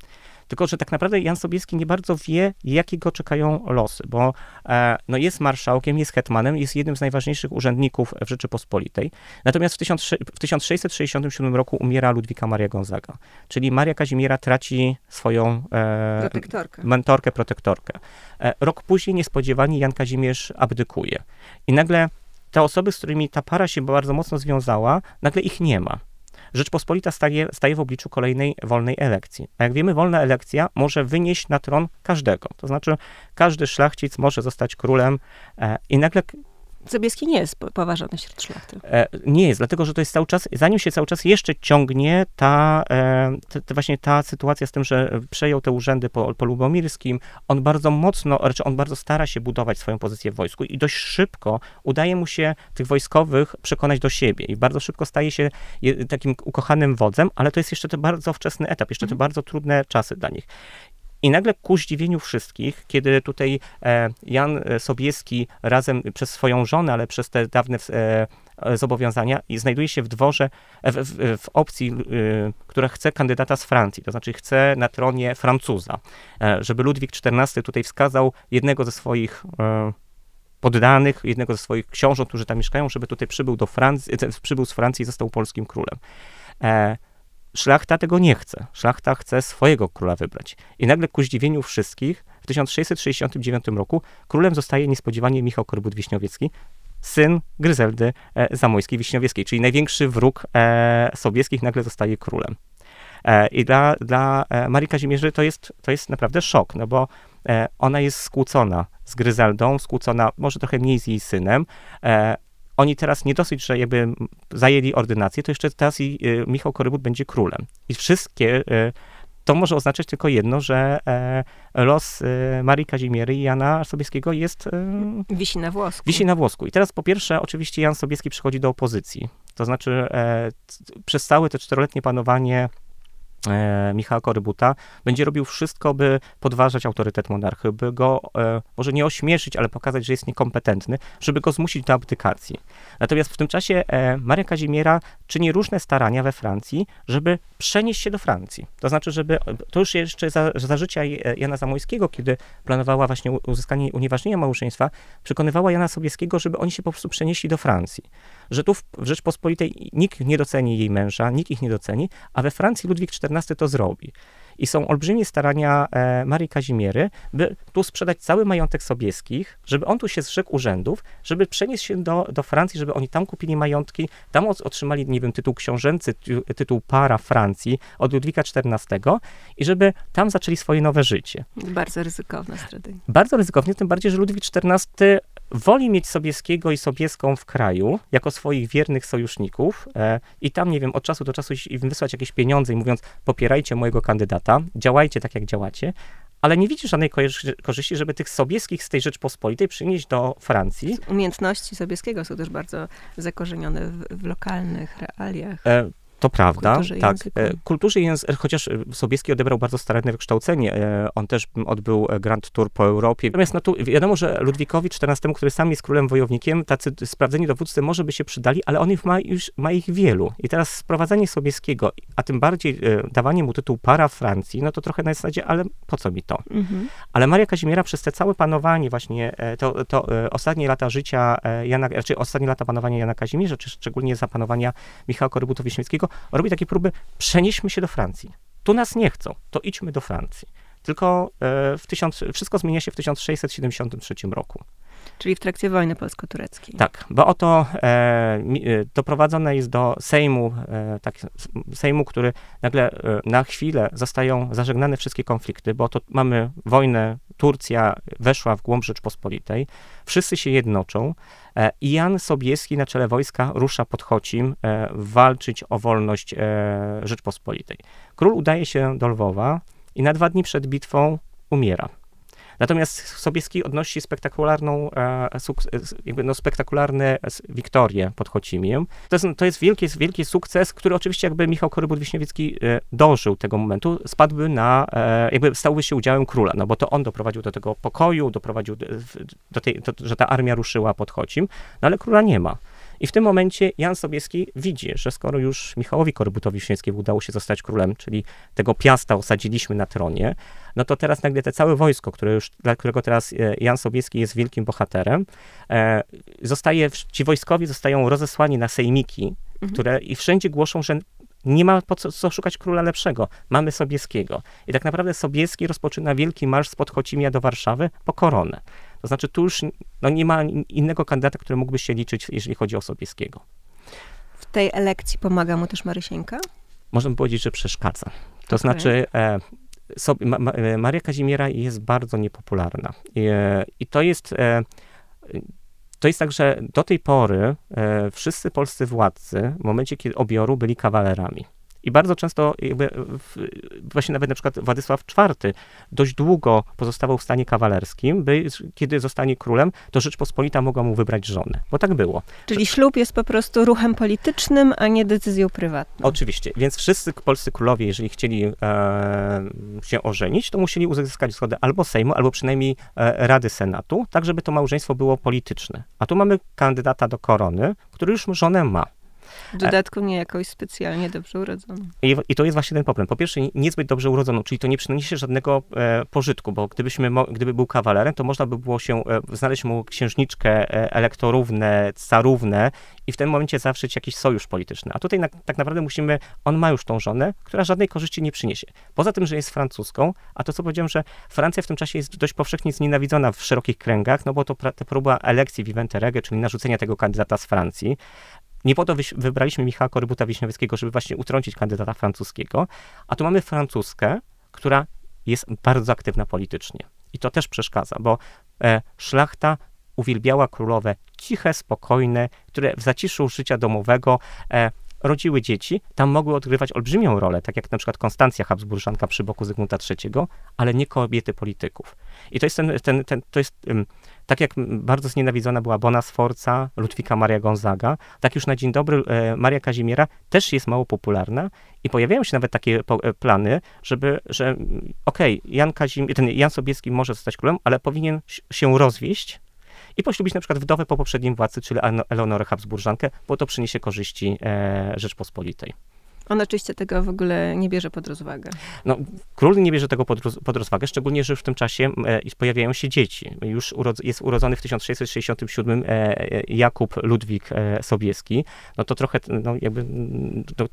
Tylko, że tak naprawdę Jan Sobieski nie bardzo wie, jakie go czekają losy, bo e, no jest marszałkiem, jest hetmanem, jest jednym z najważniejszych urzędników w Rzeczypospolitej. Natomiast w, 1000, w 1667 roku umiera Ludwika Maria Gonzaga, czyli Maria Kazimiera traci swoją e, Protektorka. mentorkę, protektorkę. E, Rok później niespodziewanie Jan Kazimierz abdykuje. I nagle te osoby, z którymi ta para się bardzo mocno związała, nagle ich nie ma. Rzeczpospolita staje, staje w obliczu kolejnej wolnej elekcji. A jak wiemy, wolna elekcja może wynieść na tron każdego. To znaczy, każdy szlachcic może zostać królem e, i nagle Sobieski nie jest po- poważany wśród szlachty. E, Nie jest, dlatego że to jest cały czas, zanim się cały czas jeszcze ciągnie ta, e, te, te właśnie ta sytuacja z tym, że przejął te urzędy po, po Lubomirskim, on bardzo mocno, znaczy on bardzo stara się budować swoją pozycję w wojsku i dość szybko udaje mu się tych wojskowych przekonać do siebie i bardzo szybko staje się takim ukochanym wodzem, ale to jest jeszcze ten bardzo wczesny etap, jeszcze te bardzo trudne czasy dla nich. I nagle ku zdziwieniu wszystkich, kiedy tutaj e, Jan e, Sobieski razem przez swoją żonę, ale przez te dawne e, zobowiązania i znajduje się w dworze, w, w, w opcji, która chce kandydata z Francji, to znaczy chce na tronie Francuza, żeby Ludwik XIV tutaj wskazał jednego ze swoich poddanych, jednego ze swoich książąt, którzy tam mieszkają, żeby tutaj przybył do Francji, przybył z Francji i został polskim królem. Szlachta tego nie chce. Szlachta chce swojego króla wybrać. I nagle ku zdziwieniu wszystkich w 1669 roku królem zostaje niespodziewanie Michał Korbut-Wiśniowiecki, syn Gryzeldy e, Zamojskiej-Wiśniowieckiej, czyli największy wróg e, Sobieskich nagle zostaje królem. E, I dla, dla e, Marii Kazimierzy to jest, to jest naprawdę szok, no bo e, ona jest skłócona z Gryzeldą, skłócona może trochę mniej z jej synem. Oni teraz nie dosyć, że jakby zajęli ordynację, to jeszcze teraz i e, Michał Korybut będzie królem. I wszystkie, e, to może oznaczać tylko jedno, że e, los e, Marii Kazimiery i Jana Sobieskiego jest, Wisi na włosku. wisi na włosku. I teraz po pierwsze, oczywiście Jan Sobieski przychodzi do opozycji. To znaczy e, przez całe te czteroletnie panowanie e, Michała Korybuta będzie robił wszystko, by podważać autorytet monarchy, by go e, może nie ośmieszyć, ale pokazać, że jest niekompetentny, żeby go zmusić do abdykacji. Natomiast w tym czasie e, Maria Kazimiera czyni różne starania we Francji, żeby przenieść się do Francji. To znaczy, żeby, to już jeszcze za, za życia Jana Zamojskiego, kiedy planowała właśnie uzyskanie unieważnienia małżeństwa, przekonywała Jana Sobieskiego, żeby oni się po prostu przenieśli do Francji. Że tu w, Rzeczpospolitej nikt nie doceni jej męża, nikt ich nie doceni, a we Francji Ludwik XIV to zrobi. I są olbrzymie starania e, Marii Kazimiery, by tu sprzedać cały majątek Sobieskich, żeby on tu się zrzekł urzędów, żeby przenieść się do, do Francji, żeby oni tam kupili majątki, tam otrzymali, nie wiem, tytuł książęcy, ty- tytuł para Francji od Ludwika XIV i żeby tam zaczęli swoje nowe życie. Bardzo ryzykowna strategia. Bardzo ryzykownie, tym bardziej, że Ludwik XIV woli mieć Sobieskiego i Sobieską w kraju jako swoich wiernych sojuszników e, i tam, nie wiem, od czasu do czasu im wysłać jakieś pieniądze i mówiąc, popierajcie mojego kandydata, działajcie tak, jak działacie, ale nie widzi żadnej korzy- korzyści, żeby tych Sobieskich z tej Rzeczpospolitej przynieść do Francji. Umiejętności Sobieskiego są też bardzo zakorzenione w, w lokalnych realiach. E, to prawda, Kulturze tak. języku. E, Kulturze i języku, chociaż e, Sobieski odebrał bardzo staranne wykształcenie. E, On też odbył Grand Tour po Europie. Natomiast no tu wiadomo, że Ludwikowi XIV, który sam jest królem wojownikiem, tacy sprawdzeni dowódcy może by się przydali, ale on ich ma już ma ich wielu. I teraz sprowadzanie Sobieskiego, a tym bardziej dawanie mu tytuł para Francji, no to trochę na zasadzie, ale po co mi to? Mhm. Ale Maria Kazimiera przez te całe panowanie właśnie, to, to ostatnie lata życia Jana, czy ostatnie lata panowania Jana Kazimierza, czy szczególnie za panowania Michała Korybuta-Wiśniewskiego, robi takie próby, przenieśmy się do Francji. Tu nas nie chcą, to idźmy do Francji. Tylko e, w tysiąc, wszystko zmienia się w 1673 roku. Czyli w trakcie wojny polsko-tureckiej. Tak, bo oto e, e, doprowadzone jest do Sejmu, e, tak, Sejmu, który nagle e, na chwilę zostają zażegnane wszystkie konflikty, bo to mamy wojnę, Turcja weszła w głąb Rzeczpospolitej, wszyscy się jednoczą e, i Jan Sobieski na czele wojska rusza pod Chocim e, walczyć o wolność Rzeczpospolitej. Król udaje się do Lwowa i na dwa dni przed bitwą umiera. Natomiast Sobieski odnosi spektakularną, e, s- jakby no, spektakularne wiktorię pod Chocimiem. To jest, to jest wielki, wielki sukces, który oczywiście jakby Michał Korybut-Wiśniewiecki e, dążył tego momentu, spadłby na, e, jakby stałby się udziałem króla, no bo to on doprowadził do tego pokoju, doprowadził do tej, do, że ta armia ruszyła pod Chocim, no ale króla nie ma. I w tym momencie Jan Sobieski widzi, że skoro już Michałowi Korybutowi-Wiśniewskiemu udało się zostać królem, czyli tego piasta osadziliśmy na tronie, no to teraz nagle te całe wojsko, które już, dla którego teraz e, Jan Sobieski jest wielkim bohaterem, e, zostaje, ci wojskowi zostają rozesłani na sejmiki, Mhm. które i wszędzie głoszą, że nie ma po co, co szukać króla lepszego. Mamy Sobieskiego. I tak naprawdę Sobieski rozpoczyna wielki marsz z Podchocimia do Warszawy po koronę. To znaczy tu już no, nie ma in- innego kandydata, który mógłby się liczyć, jeżeli chodzi o Sobieskiego. W tej elekcji pomaga mu też Marysieńka? Można powiedzieć, że przeszkadza. To Okej. znaczy, e, sobie, ma, ma, e, Maria Kazimiera jest bardzo niepopularna. I, e, i to jest. E, to jest tak, że do tej pory e, wszyscy polscy władcy w momencie kiedy obioru byli kawalerami. I bardzo często, w, właśnie nawet na przykład Władysław IV dość długo pozostawał w stanie kawalerskim, by kiedy zostanie królem, to Rzeczpospolita mogła mu wybrać żonę. Bo tak było. Czyli ślub jest po prostu ruchem politycznym, a nie decyzją prywatną. Oczywiście, więc wszyscy polscy królowie, jeżeli chcieli e, się ożenić, to musieli uzyskać zgodę albo Sejmu, albo przynajmniej e, Rady Senatu, tak żeby to małżeństwo było polityczne. A tu mamy kandydata do korony, który już żonę ma. W dodatku nie jakoś specjalnie dobrze urodzoną. I, I, to jest właśnie ten problem. Po pierwsze, niezbyt dobrze urodzoną, czyli to nie przynosi żadnego e, pożytku, bo gdybyśmy, gdyby był kawalerem, to można by było się e, znaleźć mu księżniczkę e, elektorówne, carówne i w tym momencie zawrzeć jakiś sojusz polityczny. A tutaj na, tak naprawdę musimy, on ma już tą żonę, która żadnej korzyści nie przyniesie. Poza tym, że jest francuską, a to co powiedziałem, że Francja w tym czasie jest dość powszechnie znienawidzona w szerokich kręgach, no bo to pra, próba elekcji Vivente Rege, czyli narzucenia tego kandydata z Francji. Nie po to wybraliśmy Michała Korybuta Wiśniowieckiego, żeby właśnie utrącić kandydata francuskiego, a tu mamy francuskę, która jest bardzo aktywna politycznie. I to też przeszkadza, bo e, szlachta uwielbiała królowe ciche, spokojne, które w zaciszu życia domowego e, rodziły dzieci, tam mogły odgrywać olbrzymią rolę, tak jak na przykład Konstancja Habsburżanka przy boku Zygmunta III, ale nie kobiety polityków. I to jest ten, ten, ten to jest tak jak bardzo znienawidzona była Bona Sforza, Ludwika Maria Gonzaga, tak już na dzień dobry e, Maria Kazimiera też jest mało popularna i pojawiają się nawet takie e, plany, żeby, że okej, okay, Jan Kazim, ten Jan Sobieski może zostać królem, ale powinien się rozwieść, i poślubić na przykład wdowę po poprzednim władcy, czyli Eleonorę Habsburżankę, bo to przyniesie korzyści e, Rzeczpospolitej. On oczywiście tego w ogóle nie bierze pod rozwagę. No, król nie bierze tego pod, pod rozwagę, szczególnie, że już w tym czasie e, pojawiają się dzieci. Już jest urodzony w 1667 e, Jakub Ludwik e, Sobieski. No to trochę, no jakby,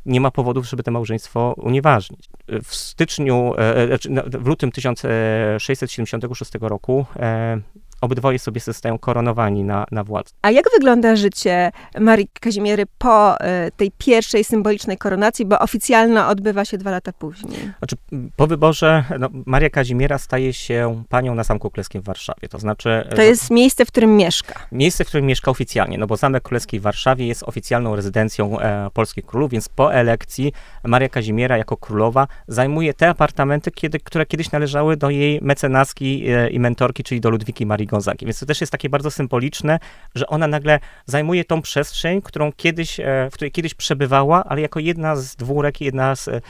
nie ma powodów, żeby to małżeństwo unieważnić. W styczniu, e, znaczy, no, w lutym 1676 roku e, obydwoje sobie zostają koronowani na, na władzę. A jak wygląda życie Marii Kazimiery po y, tej pierwszej symbolicznej koronacji, bo oficjalna odbywa się dwa lata później? Znaczy, po wyborze no, Maria Kazimiera staje się panią na Zamku Królewskim w Warszawie, to znaczy... To jest miejsce, w którym mieszka. Miejsce, w którym mieszka oficjalnie, no bo Zamek Królewski w Warszawie jest oficjalną rezydencją e, polskich królów, więc po elekcji Maria Kazimiera jako królowa zajmuje te apartamenty, kiedy, które kiedyś należały do jej mecenaski e, i mentorki, czyli do Ludwiki Marii Gonzagi. Więc to też jest takie bardzo symboliczne, że ona nagle zajmuje tą przestrzeń, którą kiedyś, e, w której kiedyś przebywała, ale jako jedna z dwórek, jedna z, e,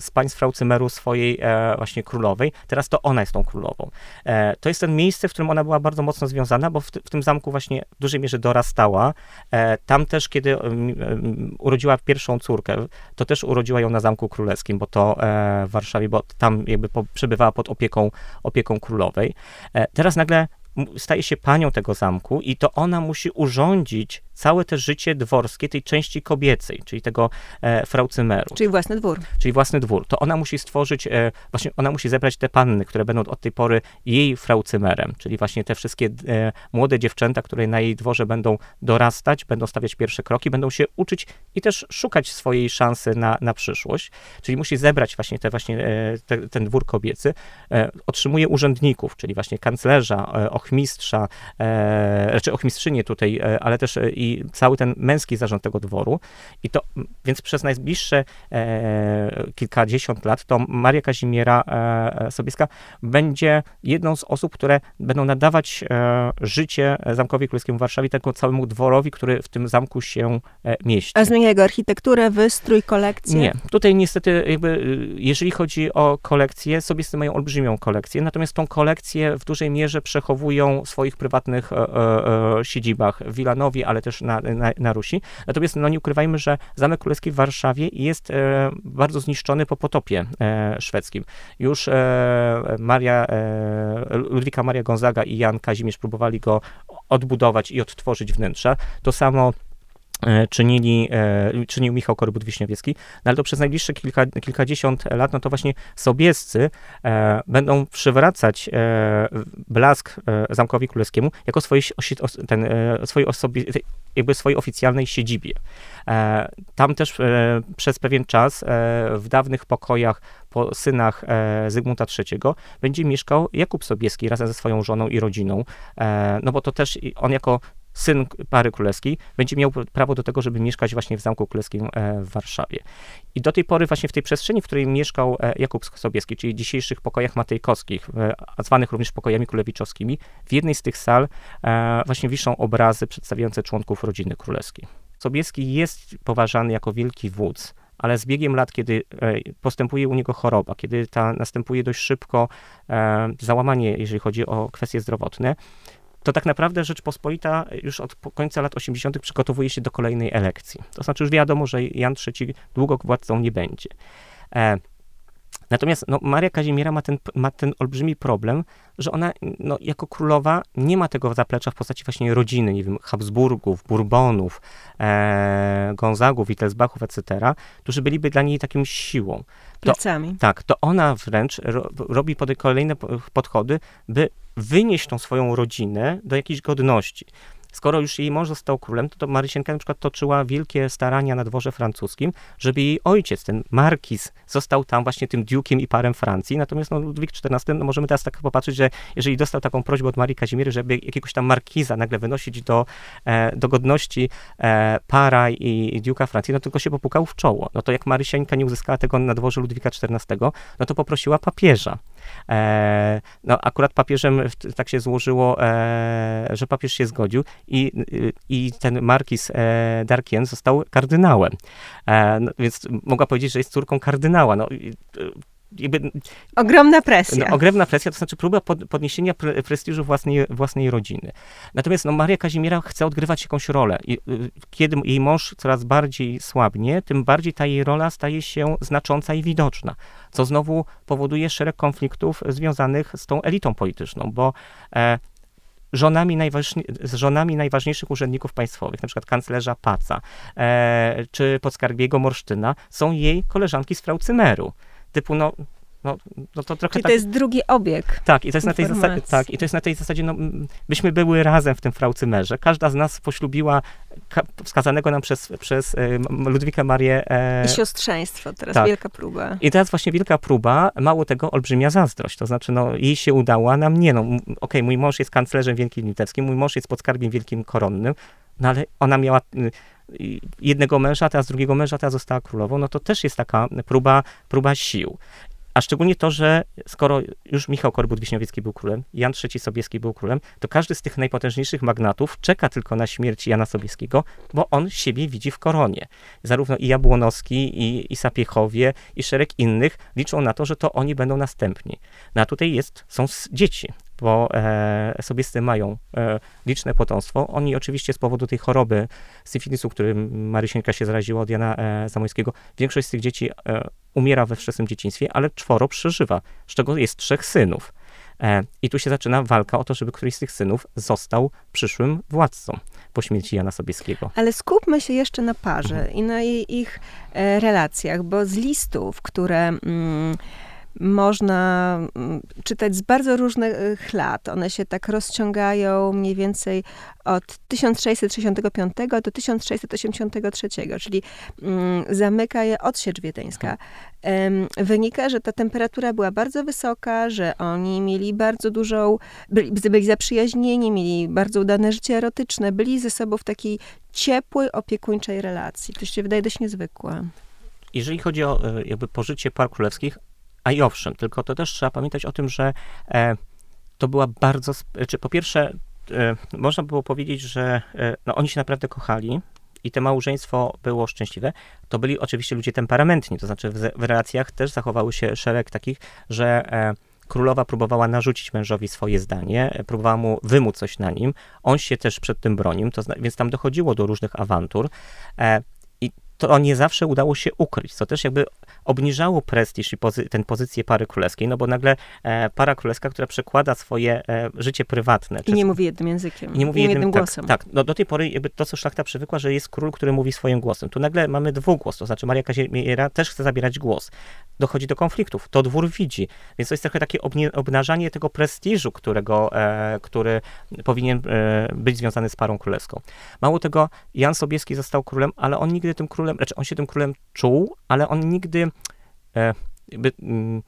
z państw Fraucymeru swojej e, właśnie królowej. Teraz to ona jest tą królową. To jest ten miejsce, w którym ona była bardzo mocno związana, bo w, w tym zamku właśnie w dużej mierze dorastała. Tam też, kiedy urodziła pierwszą córkę, to też urodziła ją na Zamku Królewskim, bo to w Warszawie, bo tam jakby przebywała pod opieką, opieką królowej. Teraz nagle staje się panią tego zamku i to ona musi urządzić całe te życie dworskie tej części kobiecej, czyli tego e, fraucymeru. Czyli własny dwór. Czyli własny dwór. To ona musi stworzyć, e, właśnie ona musi zebrać te panny, które będą od tej pory jej fraucymerem, czyli właśnie te wszystkie e, młode dziewczęta, które na jej dworze będą dorastać, będą stawiać pierwsze kroki, będą się uczyć i też szukać swojej szansy na, na przyszłość. Czyli musi zebrać właśnie, te, właśnie e, te, ten dwór kobiecy. E, otrzymuje urzędników, czyli właśnie kanclerza, e, ochmistrza, e, znaczy ochmistrzynię tutaj, ale też i i cały ten męski zarząd tego dworu. I to, więc przez najbliższe e, kilkadziesiąt lat to Maria Kazimiera e, Sobieska będzie jedną z osób, które będą nadawać e, życie Zamkowi Królewskiemu w Warszawie, tego całemu dworowi, który w tym zamku się e, mieści. A zmienia jego architekturę, wystrój, kolekcję? Nie. Tutaj niestety jakby, jeżeli chodzi o kolekcję, Sobiescy mają olbrzymią kolekcję, natomiast tą kolekcję w dużej mierze przechowują w swoich prywatnych e, e, siedzibach w Wilanowi, ale też na, na, na Rusi. Natomiast no nie ukrywajmy, że Zamek Królewski w Warszawie jest e, bardzo zniszczony po potopie e, szwedzkim. Już e, Maria, e, Ludwika Maria Gonzaga i Jan Kazimierz próbowali go odbudować i odtworzyć wnętrza. To samo czynili, e, czynił Michał Korbut-Wiśniowiecki, no ale to przez najbliższe kilka, kilkadziesiąt lat, no to właśnie sobiescy e, będą przywracać blask Zamkowi Królewskiemu jako swojej, ten, swojej, osobie, jakby swojej oficjalnej siedzibie. Tam też przez pewien czas w dawnych pokojach po synach Zygmunta III będzie mieszkał Jakub Sobieski razem ze swoją żoną i rodziną, no bo to też on jako syn pary królewskiej, będzie miał prawo do tego, żeby mieszkać właśnie w Zamku Królewskim e, w Warszawie. I do tej pory właśnie w tej przestrzeni, w której mieszkał e, Jakub Sobieski, czyli dzisiejszych pokojach matejkowskich, zwanych również pokojami królewiczowskimi, w jednej z tych sal e, właśnie wiszą obrazy przedstawiające członków rodziny królewskiej. Sobieski jest poważany jako wielki wódz, ale z biegiem lat, kiedy postępuje u niego choroba, kiedy ta następuje dość szybko załamanie, jeżeli chodzi o kwestie zdrowotne, to tak naprawdę Rzeczpospolita już od końca lat 80. przygotowuje się do kolejnej elekcji. To znaczy już wiadomo, że Jan III długo władcą nie będzie. Natomiast no, Maria Kazimiera ma ten, ma ten olbrzymi problem, że ona no, jako królowa nie ma tego zaplecza w postaci właśnie rodziny, nie wiem, Habsburgów, Bourbonów, e, Gonzagów, Wittelsbachów, etc., którzy byliby dla niej taką siłą. To, Plecami. Tak, to ona wręcz ro, robi pod, kolejne podchody, by wynieść tą swoją rodzinę do jakiejś godności skoro już jej mąż został królem, to, to Marysienka na przykład toczyła wielkie starania na dworze francuskim, żeby jej ojciec, ten markiz, został tam właśnie tym dukiem i parem Francji. Natomiast no, Ludwik XIV, no, możemy teraz tak popatrzeć, że jeżeli dostał taką prośbę od Marii Kazimiery, żeby jakiegoś tam markiza nagle wynosić do, e, do godności e, para i, i duka Francji, no tylko się popukał w czoło. No to jak Marysienka nie uzyskała tego na dworze Ludwika XIV, no to poprosiła papieża. E, no akurat papieżem tak się złożyło, e, że papież się zgodził i, i ten markiz e, Darkien został kardynałem. No, więc mogła powiedzieć, że jest córką kardynała. No, jakby, ogromna presja. No, ogromna presja, to znaczy próba pod, podniesienia pre, prestiżu własnej, własnej rodziny. Natomiast no, Maria Kazimiera chce odgrywać jakąś rolę. I, y, kiedy jej mąż coraz bardziej słabnie, tym bardziej ta jej rola staje się znacząca i widoczna, co znowu powoduje szereg konfliktów związanych z tą elitą polityczną, bo e, żonami, najważni, z żonami najważniejszych urzędników państwowych, na przykład kanclerza Paca e, czy podskarbiego Morsztyna, są jej koleżanki z Fraucymeru typu, no, no, no to trochę Czyli tak, to jest drugi obieg. Tak, i to jest na tej zasadzie, tak, i to jest na tej zasadzie, no, byśmy były razem w tym fraucymerze. Każda z nas poślubiła wskazanego nam przez, przez e, Ludwikę Marię. E, I siostrzeństwo, teraz tak. wielka próba. I teraz właśnie wielka próba, mało tego, olbrzymia zazdrość. To znaczy, no, jej się udało, a nam nie. No, okej, okay, mój mąż jest kanclerzem wielkim litewskim, mój mąż jest podskarbiem wielkim koronnym, no ale ona miała y, jednego męża, teraz drugiego męża, teraz została królową, no to też jest taka próba, próba sił. A szczególnie to, że skoro już Michał Korbut-Wiśniowiecki był królem, Jan III Sobieski był królem, to każdy z tych najpotężniejszych magnatów czeka tylko na śmierć Jana Sobieskiego, bo on siebie widzi w koronie. Zarówno i Jabłonowski, i, i Sapiechowie, i szereg innych liczą na to, że to oni będą następni. No a tutaj jest, są dzieci bo e, sobiescy mają e, liczne potomstwo. Oni oczywiście z powodu tej choroby syfilisu, którym Marysieńka się zaraziła od Jana e, Zamojskiego, większość z tych dzieci e, umiera we wczesnym dzieciństwie, ale czworo przeżywa, z czego jest trzech synów. E, I tu się zaczyna walka o to, żeby któryś z tych synów został przyszłym władcą po śmierci Jana Sobieskiego. Ale skupmy się jeszcze na parze mhm. i na ich e, relacjach, bo z listów, które... Mm, można mm, czytać z bardzo różnych lat. One się tak rozciągają mniej więcej od 1665 do 1683, czyli mm, zamyka je odsiecz wiedeńska. Wynika, że ta temperatura była bardzo wysoka, że oni mieli bardzo dużą, byli, byli zaprzyjaźnieni, mieli bardzo udane życie erotyczne, byli ze sobą w takiej ciepłej, opiekuńczej relacji. To się wydaje dość niezwykłe. Jeżeli chodzi o e, jakby pożycie par królewskich, a i owszem, tylko to też trzeba pamiętać o tym, że e, to była bardzo, czy po pierwsze, e, można było powiedzieć, że e, no, oni się naprawdę kochali, i to małżeństwo było szczęśliwe, to byli oczywiście ludzie temperamentni, to znaczy w, w relacjach też zachowały się szereg takich, że e, królowa próbowała narzucić mężowi swoje zdanie, próbowała mu wymóc coś na nim, on się też przed tym bronił, to, więc tam dochodziło do różnych awantur. E, to nie zawsze udało się ukryć, co też jakby obniżało prestiż i pozy ten pozycję pary królewskiej, no bo nagle e, para królewska, która przekłada swoje e, życie prywatne. I nie mówi jednym językiem, nie mówi jednym, jednym tak, głosem. Tak, no do tej pory jakby to, co szlachta przywykła, że jest król, który mówi swoim głosem. Tu nagle mamy dwugłos, to znaczy Maria Kazimiera też chce zabierać głos. Dochodzi do konfliktów, to dwór widzi, więc to jest trochę takie obnażanie tego prestiżu, którego, e, który powinien e, być związany z parą królewską. Mało tego, Jan Sobieski został królem, ale on nigdy tym królem, znaczy on się tym królem czuł, ale on nigdy E, jakby, mm,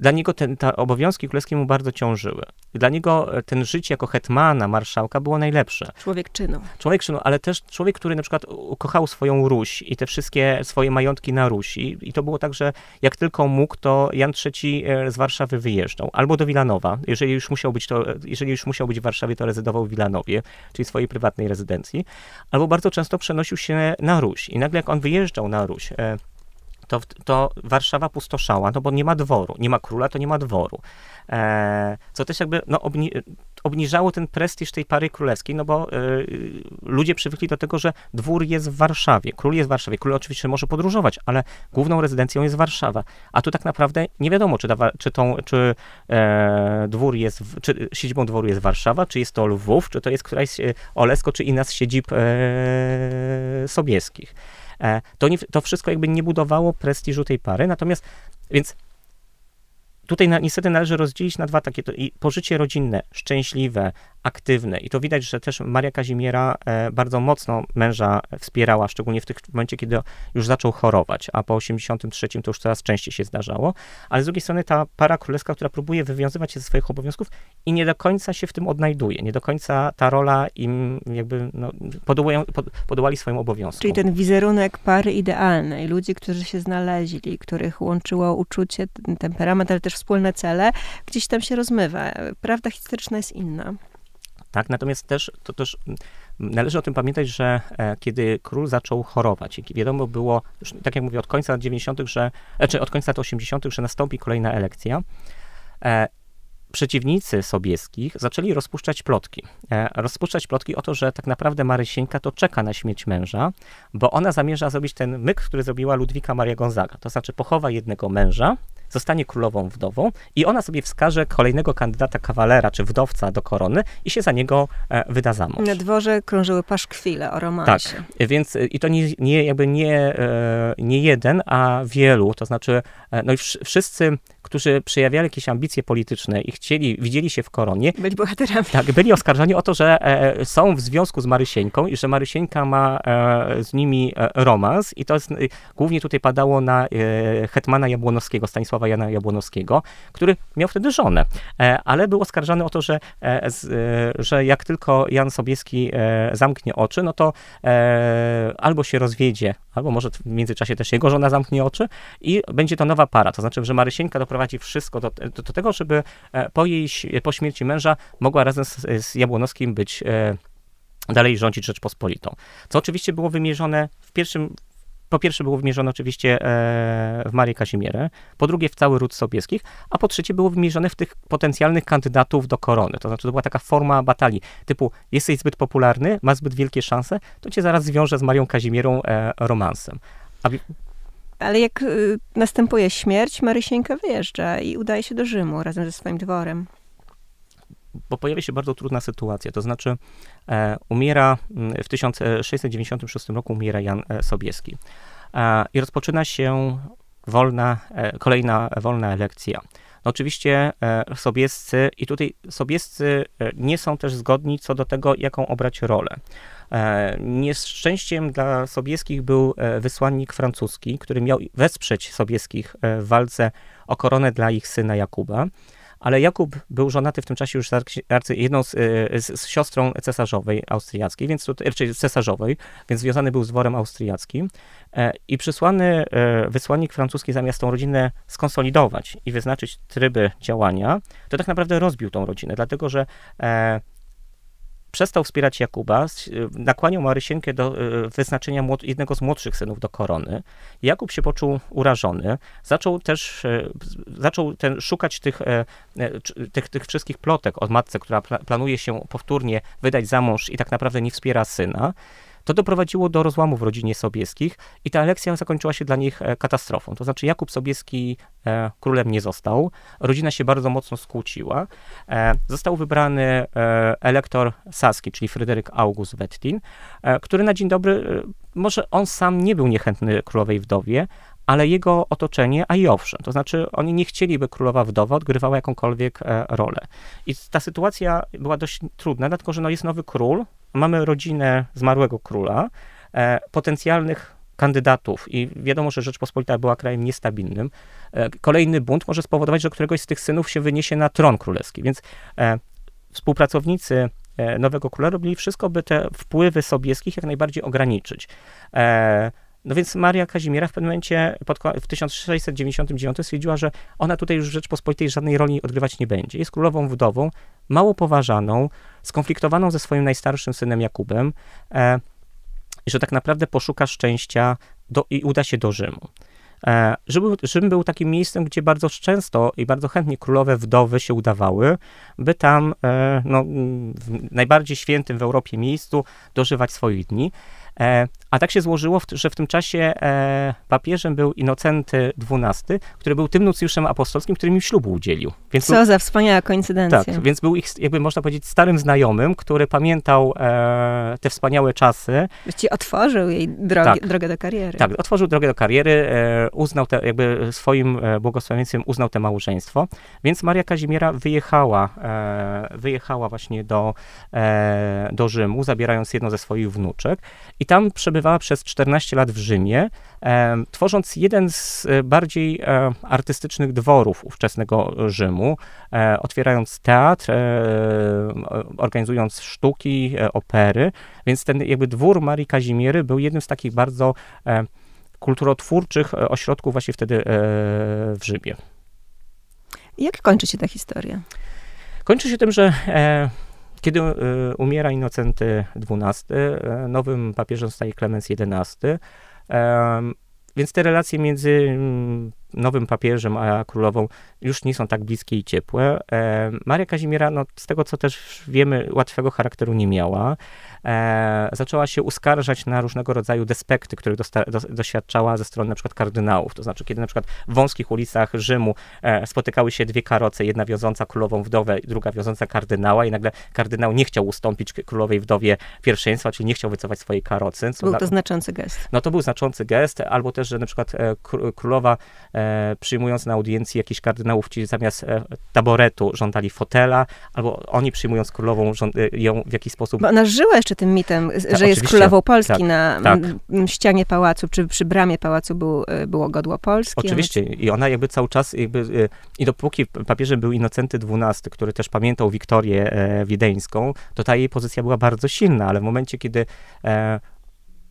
dla niego ten, te obowiązki królewskie mu bardzo ciążyły. Dla niego e, ten życie jako hetmana, marszałka było najlepsze. Człowiek czynu. Człowiek czynu, ale też człowiek, który na przykład ukochał swoją Ruś i te wszystkie swoje majątki na Rusi. I to było tak, że jak tylko mógł, to Jan III e, z Warszawy wyjeżdżał. Albo do Wilanowa. Jeżeli już musiał być, to, jeżeli już musiał być w Warszawie, to rezydował w Wilanowie, czyli swojej prywatnej rezydencji. Albo bardzo często przenosił się na Ruś. I nagle jak on wyjeżdżał na Ruś, to, to Warszawa pustoszała, no bo nie ma dworu. Nie ma króla, to nie ma dworu. E, co też jakby no, obni- obniżało ten prestiż tej pary królewskiej, no bo y, ludzie przywykli do tego, że dwór jest w Warszawie, król jest w Warszawie, król oczywiście może podróżować, ale główną rezydencją jest Warszawa, a tu tak naprawdę nie wiadomo, czy, czy, tą, czy e, dwór jest, w, czy siedzibą dworu jest Warszawa, czy jest to Lwów, czy to jest któraś e, Olesko, czy inna z siedzib e, sobieskich. E, to, nie, to wszystko jakby nie budowało prestiżu tej pary, natomiast, więc tutaj na, niestety należy rozdzielić na dwa takie, to, pożycie rodzinne, szczęśliwe, aktywne. I to widać, że też Maria Kazimiera e, bardzo mocno męża wspierała, szczególnie w tym momencie, kiedy już zaczął chorować, a po 83 to już coraz częściej się zdarzało. Ale z drugiej strony ta para królewska, która próbuje wywiązywać się ze swoich obowiązków i nie do końca się w tym odnajduje. Nie do końca ta rola im jakby no, podołają, pod, podołali swoim obowiązkom. Czyli ten wizerunek pary idealnej, ludzi, którzy się znaleźli, których łączyło uczucie, temperament, ale też wspólne cele, gdzieś tam się rozmywa. Prawda historyczna jest inna. Tak, natomiast też to też należy o tym pamiętać, że e, kiedy król zaczął chorować, wiadomo było, tak jak mówię, od końca lat 90., że, znaczy od końca lat 80., że nastąpi kolejna elekcja, e, przeciwnicy sobieskich zaczęli rozpuszczać plotki. E, rozpuszczać plotki o to, że tak naprawdę Marysieńka to czeka na śmierć męża, bo ona zamierza zrobić ten myk, który zrobiła Ludwika Maria Gonzaga. To znaczy pochowa jednego męża, zostanie królową wdową i ona sobie wskaże kolejnego kandydata kawalera czy wdowca do korony i się za niego e, wyda za mąż. Na dworze krążyły paszkwile o romansie. Tak, więc e, i to nie, nie jakby nie, nie jeden, a wielu, to znaczy no i wszyscy którzy przejawiali jakieś ambicje polityczne i chcieli, widzieli się w koronie. Byli bohaterami. Tak, byli oskarżani o to, że e, są w związku z Marysieńką i że Marysieńka ma e, z nimi e, romans i to jest, e, głównie tutaj padało na e, hetmana Jabłonowskiego, Stanisława Jana Jabłonowskiego, który miał wtedy żonę, e, ale był oskarżany o to, że, z, że jak tylko Jan Sobieski zamknie oczy, no to albo się rozwiedzie, albo może w międzyczasie też jego żona zamknie oczy i będzie to nowa para, to znaczy, że Marysieńka doprowadzi prowadzi wszystko do, do, do tego, żeby e, po jej, po śmierci męża mogła razem z, z Jabłonowskim być e, dalej rządzić Rzeczpospolitą. Co oczywiście było wymierzone w pierwszym, po pierwsze było wymierzone oczywiście e, w Marię Kazimierę, po drugie w cały ród Sobieskich, a po trzecie było wymierzone w tych potencjalnych kandydatów do korony. To znaczy to była taka forma batalii, typu jesteś zbyt popularny, masz zbyt wielkie szanse, to cię zaraz zwiąże z Marią Kazimierą romansem. A, ale jak y, następuje śmierć, Marysieńka wyjeżdża i udaje się do Rzymu razem ze swoim dworem. Bo pojawia się bardzo trudna sytuacja, to znaczy e, umiera mm, w 1696 roku umiera Jan e, Sobieski e, i rozpoczyna się wolna, e, kolejna wolna elekcja. No oczywiście e, sobiescy, i tutaj sobiescy e, nie są też zgodni co do tego, jaką obrać rolę. E, nieszczęściem dla Sobieskich był e, wysłannik francuski, który miał wesprzeć Sobieskich e, w walce o koronę dla ich syna Jakuba. Ale Jakub był żonaty w tym czasie już z jedną z, z, z, siostrą cesarzowej austriackiej, więc tutaj, cesarzowej, więc związany był z dworem austriackim. I przysłany wysłannik francuski zamiast tą rodzinę skonsolidować i wyznaczyć tryby działania, to tak naprawdę rozbił tą rodzinę, dlatego że przestał wspierać Jakuba, y, nakłaniał Marysienkę do y, wyznaczenia jednego z młodszych synów do korony. Jakub się poczuł urażony, zaczął też y, zaczął ten, szukać tych, e, e, tych, tych wszystkich plotek od matce, która planuje się powtórnie wydać za mąż i tak naprawdę nie wspiera syna. To doprowadziło do rozłamu w rodzinie Sobieskich i ta elekcja zakończyła się dla nich e, katastrofą. To znaczy Jakub Sobieski e, królem nie został, rodzina się bardzo mocno skłóciła. E, został wybrany e, elektor saski, czyli Fryderyk August Wettin, e, który na dzień dobry, e, może on sam nie był niechętny królowej wdowie, ale jego otoczenie, a i owszem. To znaczy, oni nie chcieli, by królowa wdowa odgrywała jakąkolwiek rolę. I ta sytuacja była dość trudna, dlatego że no, jest nowy król, mamy rodzinę zmarłego króla, e, potencjalnych kandydatów i wiadomo, że Rzeczpospolita była krajem niestabilnym. E, kolejny bunt może spowodować, że któregoś z tych synów się wyniesie na tron królewski, więc e, współpracownicy nowego króla robili wszystko, by te wpływy sobieskich jak najbardziej ograniczyć. No więc Maria Kazimiera w pewnym momencie pod, w 1699 stwierdziła, że ona tutaj już w Rzeczpospolitej żadnej roli odgrywać nie będzie. Jest królową wdową, mało poważaną, skonfliktowaną ze swoim najstarszym synem Jakubem e, że tak naprawdę poszuka szczęścia do, i uda się do Rzymu. Rzym, Rzym był takim miejscem, gdzie bardzo często i bardzo chętnie królowe wdowy się udawały, by tam no, w najbardziej świętym w Europie miejscu dożywać swoich dni. E, a tak się złożyło, że w tym czasie e, papieżem był Inocenty XII, który był tym nucjuszem apostolskim, który mi ślubu udzielił. Więc Co był, za wspaniała koincydencja. Tak, więc był ich, jakby można powiedzieć, starym znajomym, który pamiętał e, te wspaniałe czasy. Ci otworzył jej drogi, tak, drogę do kariery. Tak, otworzył drogę do kariery, uznał te, jakby swoim błogosławieństwem uznał te małżeństwo, więc Maria Kazimiera wyjechała, wyjechała właśnie do, do Rzymu, zabierając jedno ze swoich wnuczek i i tam przebywała przez 14 lat w Rzymie, e, tworząc jeden z e, bardziej e, artystycznych dworów ówczesnego Rzymu, e, otwierając teatr, e, organizując sztuki, e, opery, więc ten jakby dwór Marii Kazimiery był jednym z takich bardzo kulturotwórczych ośrodków właśnie wtedy w Rzymie. Jak kończy się ta historia? Kończy się tym, że kiedy e, umiera Inocenty XII, e, nowym papieżem staje Klemens XI, więc te relacje między mm, nowym papieżem a królową już nie są tak bliskie i ciepłe. Maria Kazimiera, no, z tego co też wiemy, łatwego charakteru nie miała. E, zaczęła się uskarżać na różnego rodzaju despekty, których do, doświadczała ze strony na przykład kardynałów. To znaczy, kiedy na przykład w wąskich ulicach Rzymu e, spotykały się dwie karoce, jedna wiąząca królową wdowę, druga wiąząca kardynała i nagle kardynał nie chciał ustąpić królowej wdowie pierwszeństwa, czyli nie chciał wycofać swojej karocy. Był to na, znaczący gest. No to był znaczący gest, albo też, że na przykład e, królowa e, przyjmując na audiencji jakichś kardynałów, ci zamiast e, taboretu żądali fotela, albo oni przyjmując królową e, ją w jakiś sposób... Bo ona żyła jeszcze tym mitem, tak, że jest królową Polski. Tak, na tak. ścianie pałacu, czy przy bramie pałacu był, e, było godło Polski. Oczywiście. I ona jakby cały czas, jakby, i dopóki papieżem był Inocenty XII, który też pamiętał Wiktorię Wiedeńską, to ta jej pozycja była bardzo silna, ale w momencie, kiedy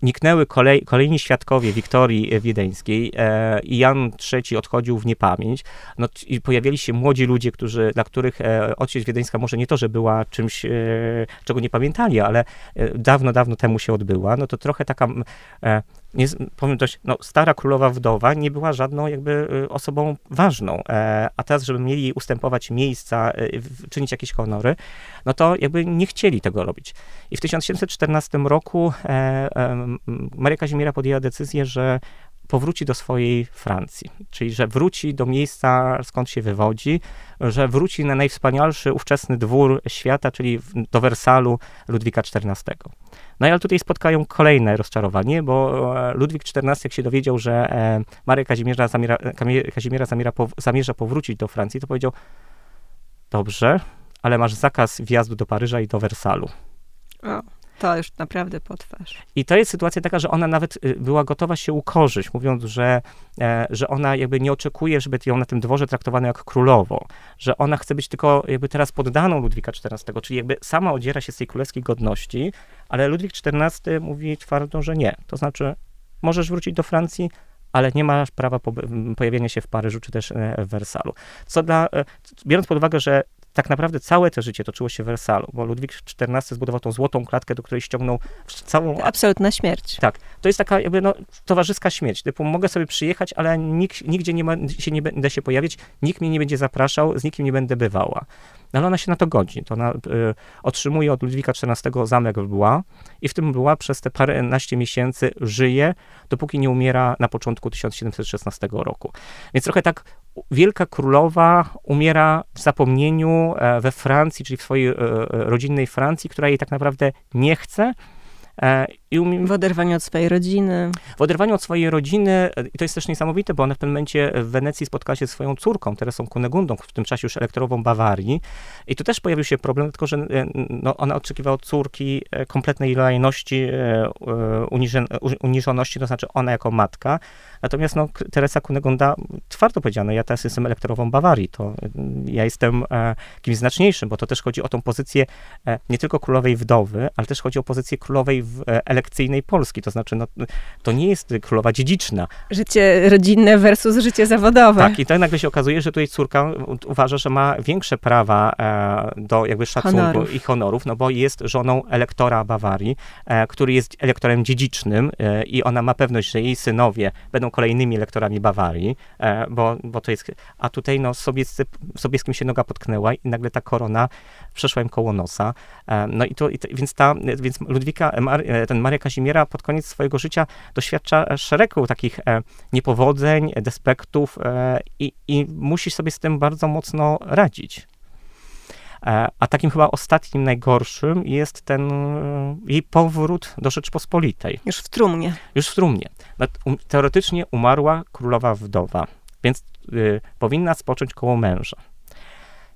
niknęły kolej, kolejni świadkowie Wiktorii Wiedeńskiej e, i Jan III odchodził w niepamięć. No, i pojawili się młodzi ludzie, którzy, dla których e, ojciec Wiedeńska może nie to, że była czymś, e, czego nie pamiętali, ale e, dawno, dawno temu się odbyła. No to trochę taka e, nie, powiem dość, no, stara królowa wdowa nie była żadną jakby y, osobą ważną, e, a teraz, żeby mieli ustępować miejsca, e, czynić jakieś honory, no to jakby nie chcieli tego robić. I w 1714 roku e, Maria Kazimiera podjęła decyzję, że powróci do swojej Francji, czyli że wróci do miejsca, skąd się wywodzi, że wróci na najwspanialszy ówczesny dwór świata, czyli do Wersalu Ludwika XIV. No ale tutaj spotkają kolejne rozczarowanie, bo e, Ludwik XIV, jak się dowiedział, że e, Maria Kazimierza zamiera, Kazimiera zamiera, zamierza powrócić do Francji, to powiedział, dobrze, ale masz zakaz wjazdu do Paryża i do Wersalu. To już naprawdę potwarz. I to jest sytuacja taka, że ona nawet y, była gotowa się ukorzyć, mówiąc, że, e, że ona jakby nie oczekuje, żeby ją na tym dworze traktowano jak królową, że ona chce być tylko jakby teraz poddaną Ludwika XIV, czyli jakby sama odziera się z tej królewskiej godności, ale Ludwik XIV mówi twardo, że nie. To znaczy, możesz wrócić do Francji, ale nie masz prawa po, pojawienia się w Paryżu czy też e, w Wersalu. Co dla, e, biorąc pod uwagę, że tak naprawdę całe to życie toczyło się w Wersalu, bo Ludwik XIV zbudował tą złotą klatkę, do której ściągnął całą... Absolutna śmierć. Tak. To jest taka jakby no, towarzyska śmierć. Typu mogę sobie przyjechać, ale nikt, nigdzie nie, ma, się nie będę się pojawić, nikt mnie nie będzie zapraszał, z nikim nie będę bywała. No ale ona się na to godzi. To ona y, otrzymuje od Ludwika XIV zamek w Blois i w tym Blois przez te paręnaście miesięcy żyje, dopóki nie umiera na początku 1716 roku. Więc trochę tak wielka królowa umiera w zapomnieniu e, we Francji, czyli w swojej e, e, rodzinnej Francji, która jej tak naprawdę nie chce, I umiem... W oderwaniu od swojej rodziny. W oderwaniu od swojej rodziny, e, i to jest też niesamowite, bo ona w pewnym momencie w Wenecji spotkała się ze swoją córką, Teresą Kunegundą, w tym czasie już elektorową Bawarii. I tu też pojawił się problem, tylko że e, no, ona oczekiwała od córki kompletnej lojalności, uniżoności, to znaczy ona jako matka. Natomiast no, Teresa Kunegunda twardo powiedziano, ja teraz jestem elektorową Bawarii, to ja jestem kimś znaczniejszym, bo to też chodzi o tą pozycję nie tylko królowej wdowy, ale też chodzi o pozycję królowej w, e, elekcyjnej Polski. To znaczy, no, to nie jest królowa dziedziczna. Życie rodzinne versus życie zawodowe. Tak, i to nagle się okazuje, że tutaj córka uważa, że ma większe prawa e, do jakby szacunku honorów. i honorów, no bo jest żoną elektora Bawarii, e, który jest elektorem dziedzicznym i ona ma pewność, że jej synowie będą kolejnymi elektorami Bawarii, bo, bo to jest... A tutaj no, sobiescy, Sobieskim się noga potknęła i nagle ta korona przeszła im koło nosa. E, no i to, i to więc ta, więc Ludwika, e, ten Maria Kazimiera pod koniec swojego życia doświadcza szeregu takich niepowodzeń, despektów i, i musi sobie z tym bardzo mocno radzić. A takim chyba ostatnim, najgorszym jest ten jej powrót do Rzeczpospolitej. Już w trumnie. Już w trumnie. No, teoretycznie umarła królowa wdowa, więc y, powinna spocząć koło męża.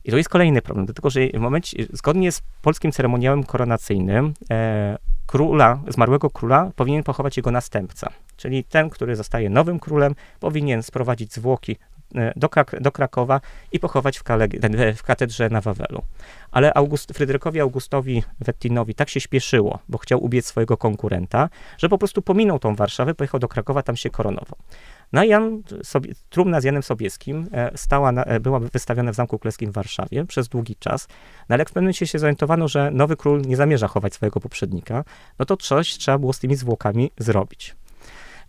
I to jest kolejny problem, dlatego że w momencie, zgodnie z polskim ceremoniałem koronacyjnym, e, króla, zmarłego króla powinien pochować jego następca. Czyli ten, który zostaje nowym królem, powinien sprowadzić zwłoki do, Krak do Krakowa i pochować w, w, katedrze na Wawelu. Ale August, Fryderykowi Augustowi Wettinowi tak się śpieszyło, bo chciał ubiec swojego konkurenta, że po prostu pominął tą Warszawę, pojechał do Krakowa, tam się koronował. No i Jan, trumna z Janem Sobieskim e, stała na, e, była wystawiona w Zamku Królewskim w Warszawie przez długi czas, no ale w pewnym momencie się zorientowano, że nowy król nie zamierza chować swojego poprzednika, no to coś trzeba było z tymi zwłokami zrobić.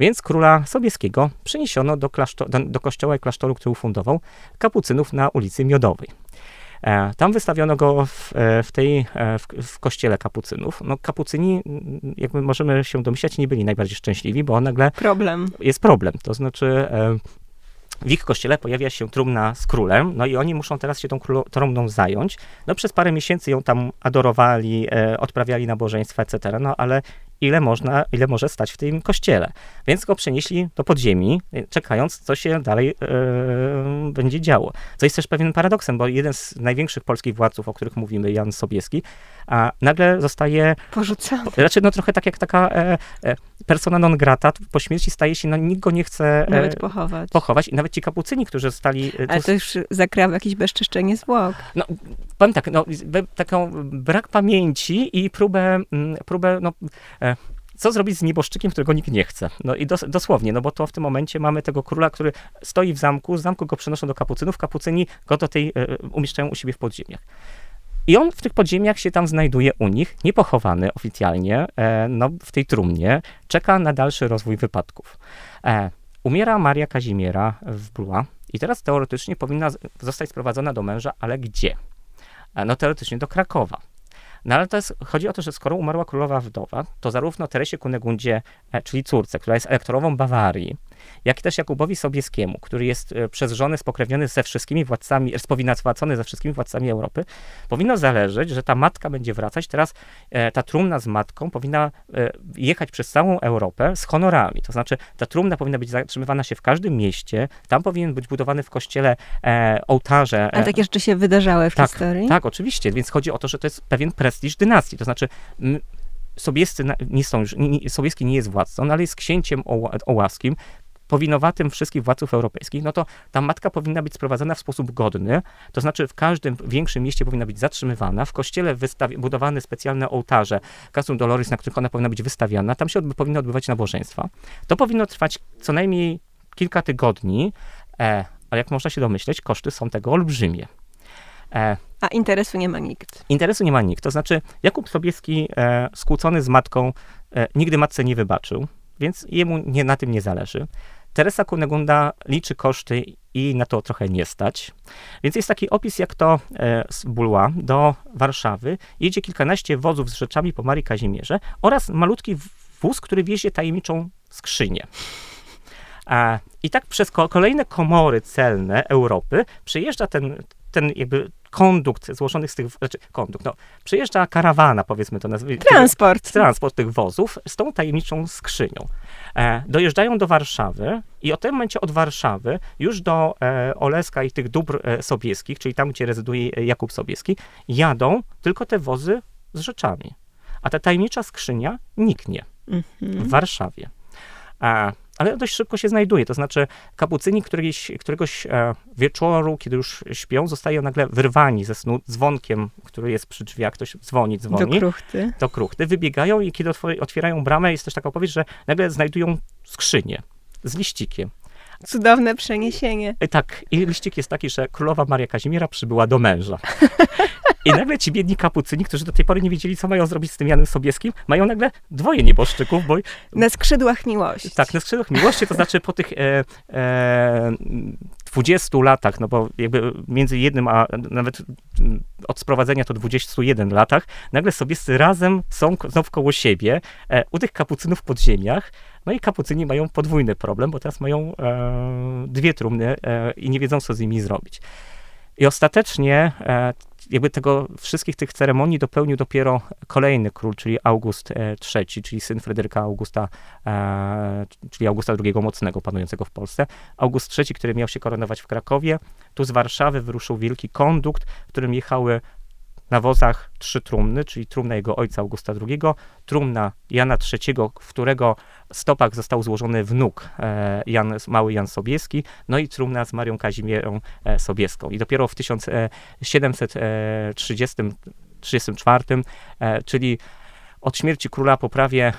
Więc króla Sobieskiego przeniesiono do, klasztor, do, do kościoła i klasztoru, który ufundował, kapucynów na ulicy Miodowej. E, tam wystawiono go w, e, w tej, e, w, w, kościele kapucynów. No kapucyni, jakby możemy się domyślać, nie byli najbardziej szczęśliwi, bo nagle... Problem. Jest problem, to znaczy... W ich kościele pojawia się trumna z królem, no i oni muszą teraz się tą trumną zająć. No przez parę miesięcy ją tam adorowali, e, odprawiali nabożeństwa, etc., no ale ile można, ile może stać w tym kościele. Więc go przenieśli do podziemi, czekając, co się dalej yy, będzie działo. Co jest też pewnym paradoksem, bo jeden z największych polskich władców, o których mówimy, Jan Sobieski, a nagle zostaje... Porzucony. Raczej znaczy, no trochę tak jak taka e, e, persona non grata, po śmierci staje się, no nikt go nie chce... E, nawet pochować. Pochować i nawet ci kapucyni, którzy zostali... E, Ale to już zakrawa jakieś bezczyszczenie zwłok. No, powiem tak, no, taką brak pamięci i próbę, mm, próbę no, e, co zrobić z nieboszczykiem, którego nikt nie chce? No i dos, dosłownie, no bo to w tym momencie mamy tego króla, który stoi w zamku, z zamku go przenoszą do kapucynów, kapucyni go do tej, e, umieszczają u siebie w podziemiach. I on w tych podziemiach się tam znajduje u nich, niepochowany oficjalnie, e, no, w tej trumnie, czeka na dalszy rozwój wypadków. E, umiera Maria Kazimiera w Blua i teraz teoretycznie powinna zostać sprowadzona do męża, ale gdzie? E, no teoretycznie do Krakowa. No ale to jest, chodzi o to, że skoro umarła królowa wdowa, to zarówno Teresie Kunegundzie, e, czyli córce, która jest elektorową Bawarii, jak i też Jakubowi Sobieskiemu, który jest e, przez żonę spokrewniony ze wszystkimi władcami, spowinacowany ze wszystkimi władcami Europy, powinno zależeć, że ta matka będzie wracać. Teraz e, ta trumna z matką powinna e, jechać przez całą Europę z honorami. To znaczy, ta trumna powinna być zatrzymywana się w każdym mieście, tam powinien być budowany w kościele e, ołtarze. A takie rzeczy się wydarzały w tak, historii? Tak, oczywiście. Więc chodzi o to, że to jest pewien prestiż dynastii. To znaczy, Sobiescy nie są już, Sobieski nie jest władcą, no ale jest księciem ołaskim, powinowatym wszystkich władców europejskich, no to ta matka powinna być sprowadzana w sposób godny, to znaczy w każdym większym mieście powinna być zatrzymywana, w kościele budowane specjalne ołtarze, Casum Doloris, na których ona powinna być wystawiana, tam się odby- powinny odbywać nabożeństwa. To powinno trwać co najmniej kilka tygodni, e, ale jak można się domyśleć, koszty są tego olbrzymie. E, a interesu nie ma nikt. Interesu nie ma nikt. To znaczy, Jakub Sobieski, e, skłócony z matką, e, nigdy matce nie wybaczył, więc jemu nie, na tym nie zależy. Teresa Kunegunda liczy koszty i na to trochę nie stać. Więc jest taki opis, jak to e, z Bulła do Warszawy jedzie kilkanaście wozów z rzeczami po Marii Kazimierze oraz malutki wóz, który wiezie tajemniczą skrzynię. I tak przez kolejne komory celne Europy przejeżdża ten, ten jakby kondukt złożonych z tych, znaczy kondukt, no, przyjeżdża karawana, powiedzmy to nazwijmy. Transport. Transport tych wozów z tą tajemniczą skrzynią. E, dojeżdżają do Warszawy i od tym momencie od Warszawy już do e, Oleska i tych dóbr e, sobieskich, czyli tam, gdzie rezyduje Jakub Sobieski, jadą tylko te wozy z rzeczami. A ta tajemnicza skrzynia niknie w mhm. Warszawie. A, ale dość szybko się znajduje. To znaczy, kapucyni któryś, któregoś e, wieczoru, kiedy już śpią, zostają nagle wyrwani ze snu dzwonkiem, który jest przy drzwiach, ktoś dzwoni, dzwoni. Do kruchty. Do kruchty. Wybiegają i kiedy otwierają bramę, jest też taka opowieść, że nagle znajdują skrzynię z liścikiem. Cudowne przeniesienie. I tak, i liścik jest taki, że królowa Maria Kazimiera przybyła do męża. [laughs] I nagle ci biedni kapucyni, którzy do tej pory nie wiedzieli, co mają zrobić z tym Janem Sobieskim, mają nagle dwoje nieboszczyków, bo... Na skrzydłach miłości. Tak, na skrzydłach miłości, to znaczy po tych e, e, 20 latach, no bo jakby między jednym a nawet od sprowadzenia to 21 latach, nagle sobiescy razem są znów koło siebie, e, u tych kapucynów w podziemiach, no i kapucyni mają podwójny problem, bo teraz mają e, dwie trumny e, i nie wiedzą, co z nimi zrobić. I ostatecznie e, jakby tego wszystkich tych ceremonii dopełnił dopiero kolejny król, czyli August III, czyli syn Fryderyka Augusta, e, czyli Augusta II Mocnego, panującego w Polsce. August III, który miał się koronować w Krakowie, tu z Warszawy wyruszył wielki kondukt, w którym jechały na wozach trzy trumny, czyli trumna jego ojca Augusta II, trumna Jana III, w którego stopach został złożony wnuk e, Jan, mały Jan Sobieski, no i trumna z Marią Kazimierą e, Sobieską. I dopiero w 1734, e, czyli od śmierci króla po prawie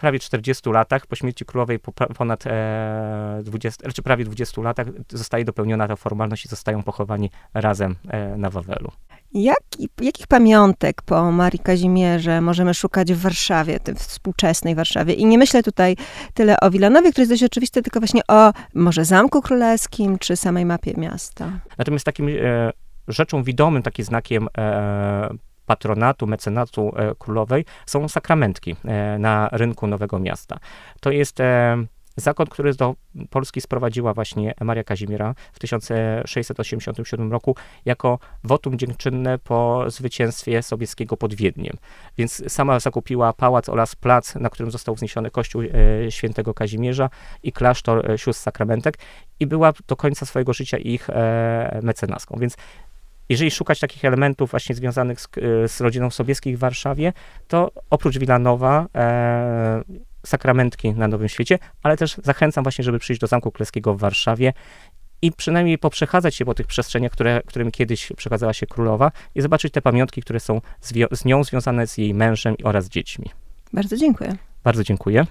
prawie 40 latach, po śmierci królowej po ponad e, 20, znaczy prawie 20 latach zostaje dopełniona ta formalność i zostają pochowani razem e, na Wawelu. Jak, jakich pamiątek po Marii Kazimierze możemy szukać w Warszawie, w współczesnej Warszawie? I nie myślę tutaj tyle o Wilanowie, który jest dość oczywisty, tylko właśnie o może Zamku Królewskim, czy samej mapie miasta. Natomiast takim e, rzeczą widomym, takim znakiem e, patronatu, mecenatu e, królowej są sakramentki e, na rynku Nowego Miasta. To jest e, zakon, który do Polski sprowadziła właśnie Maria Kazimiera w 1687 roku jako wotum dziękczynne po zwycięstwie sobieckiego pod Wiedniem. Więc sama zakupiła pałac oraz plac, na którym został wzniesiony kościół świętego Kazimierza i klasztor sióstr sakramentek i była do końca swojego życia ich mecenaską. Więc jeżeli szukać takich elementów właśnie związanych z, z rodziną Sobieskich w Warszawie, to oprócz Wilanowa e, sakramentki na Nowym Świecie, ale też zachęcam właśnie, żeby przyjść do Zamku Królewskiego w Warszawie i przynajmniej poprzechadzać się po tych przestrzeniach, które, którym kiedyś przechadzała się królowa i zobaczyć te pamiątki, które są z nią związane z jej mężem oraz dziećmi. Bardzo dziękuję. Bardzo dziękuję.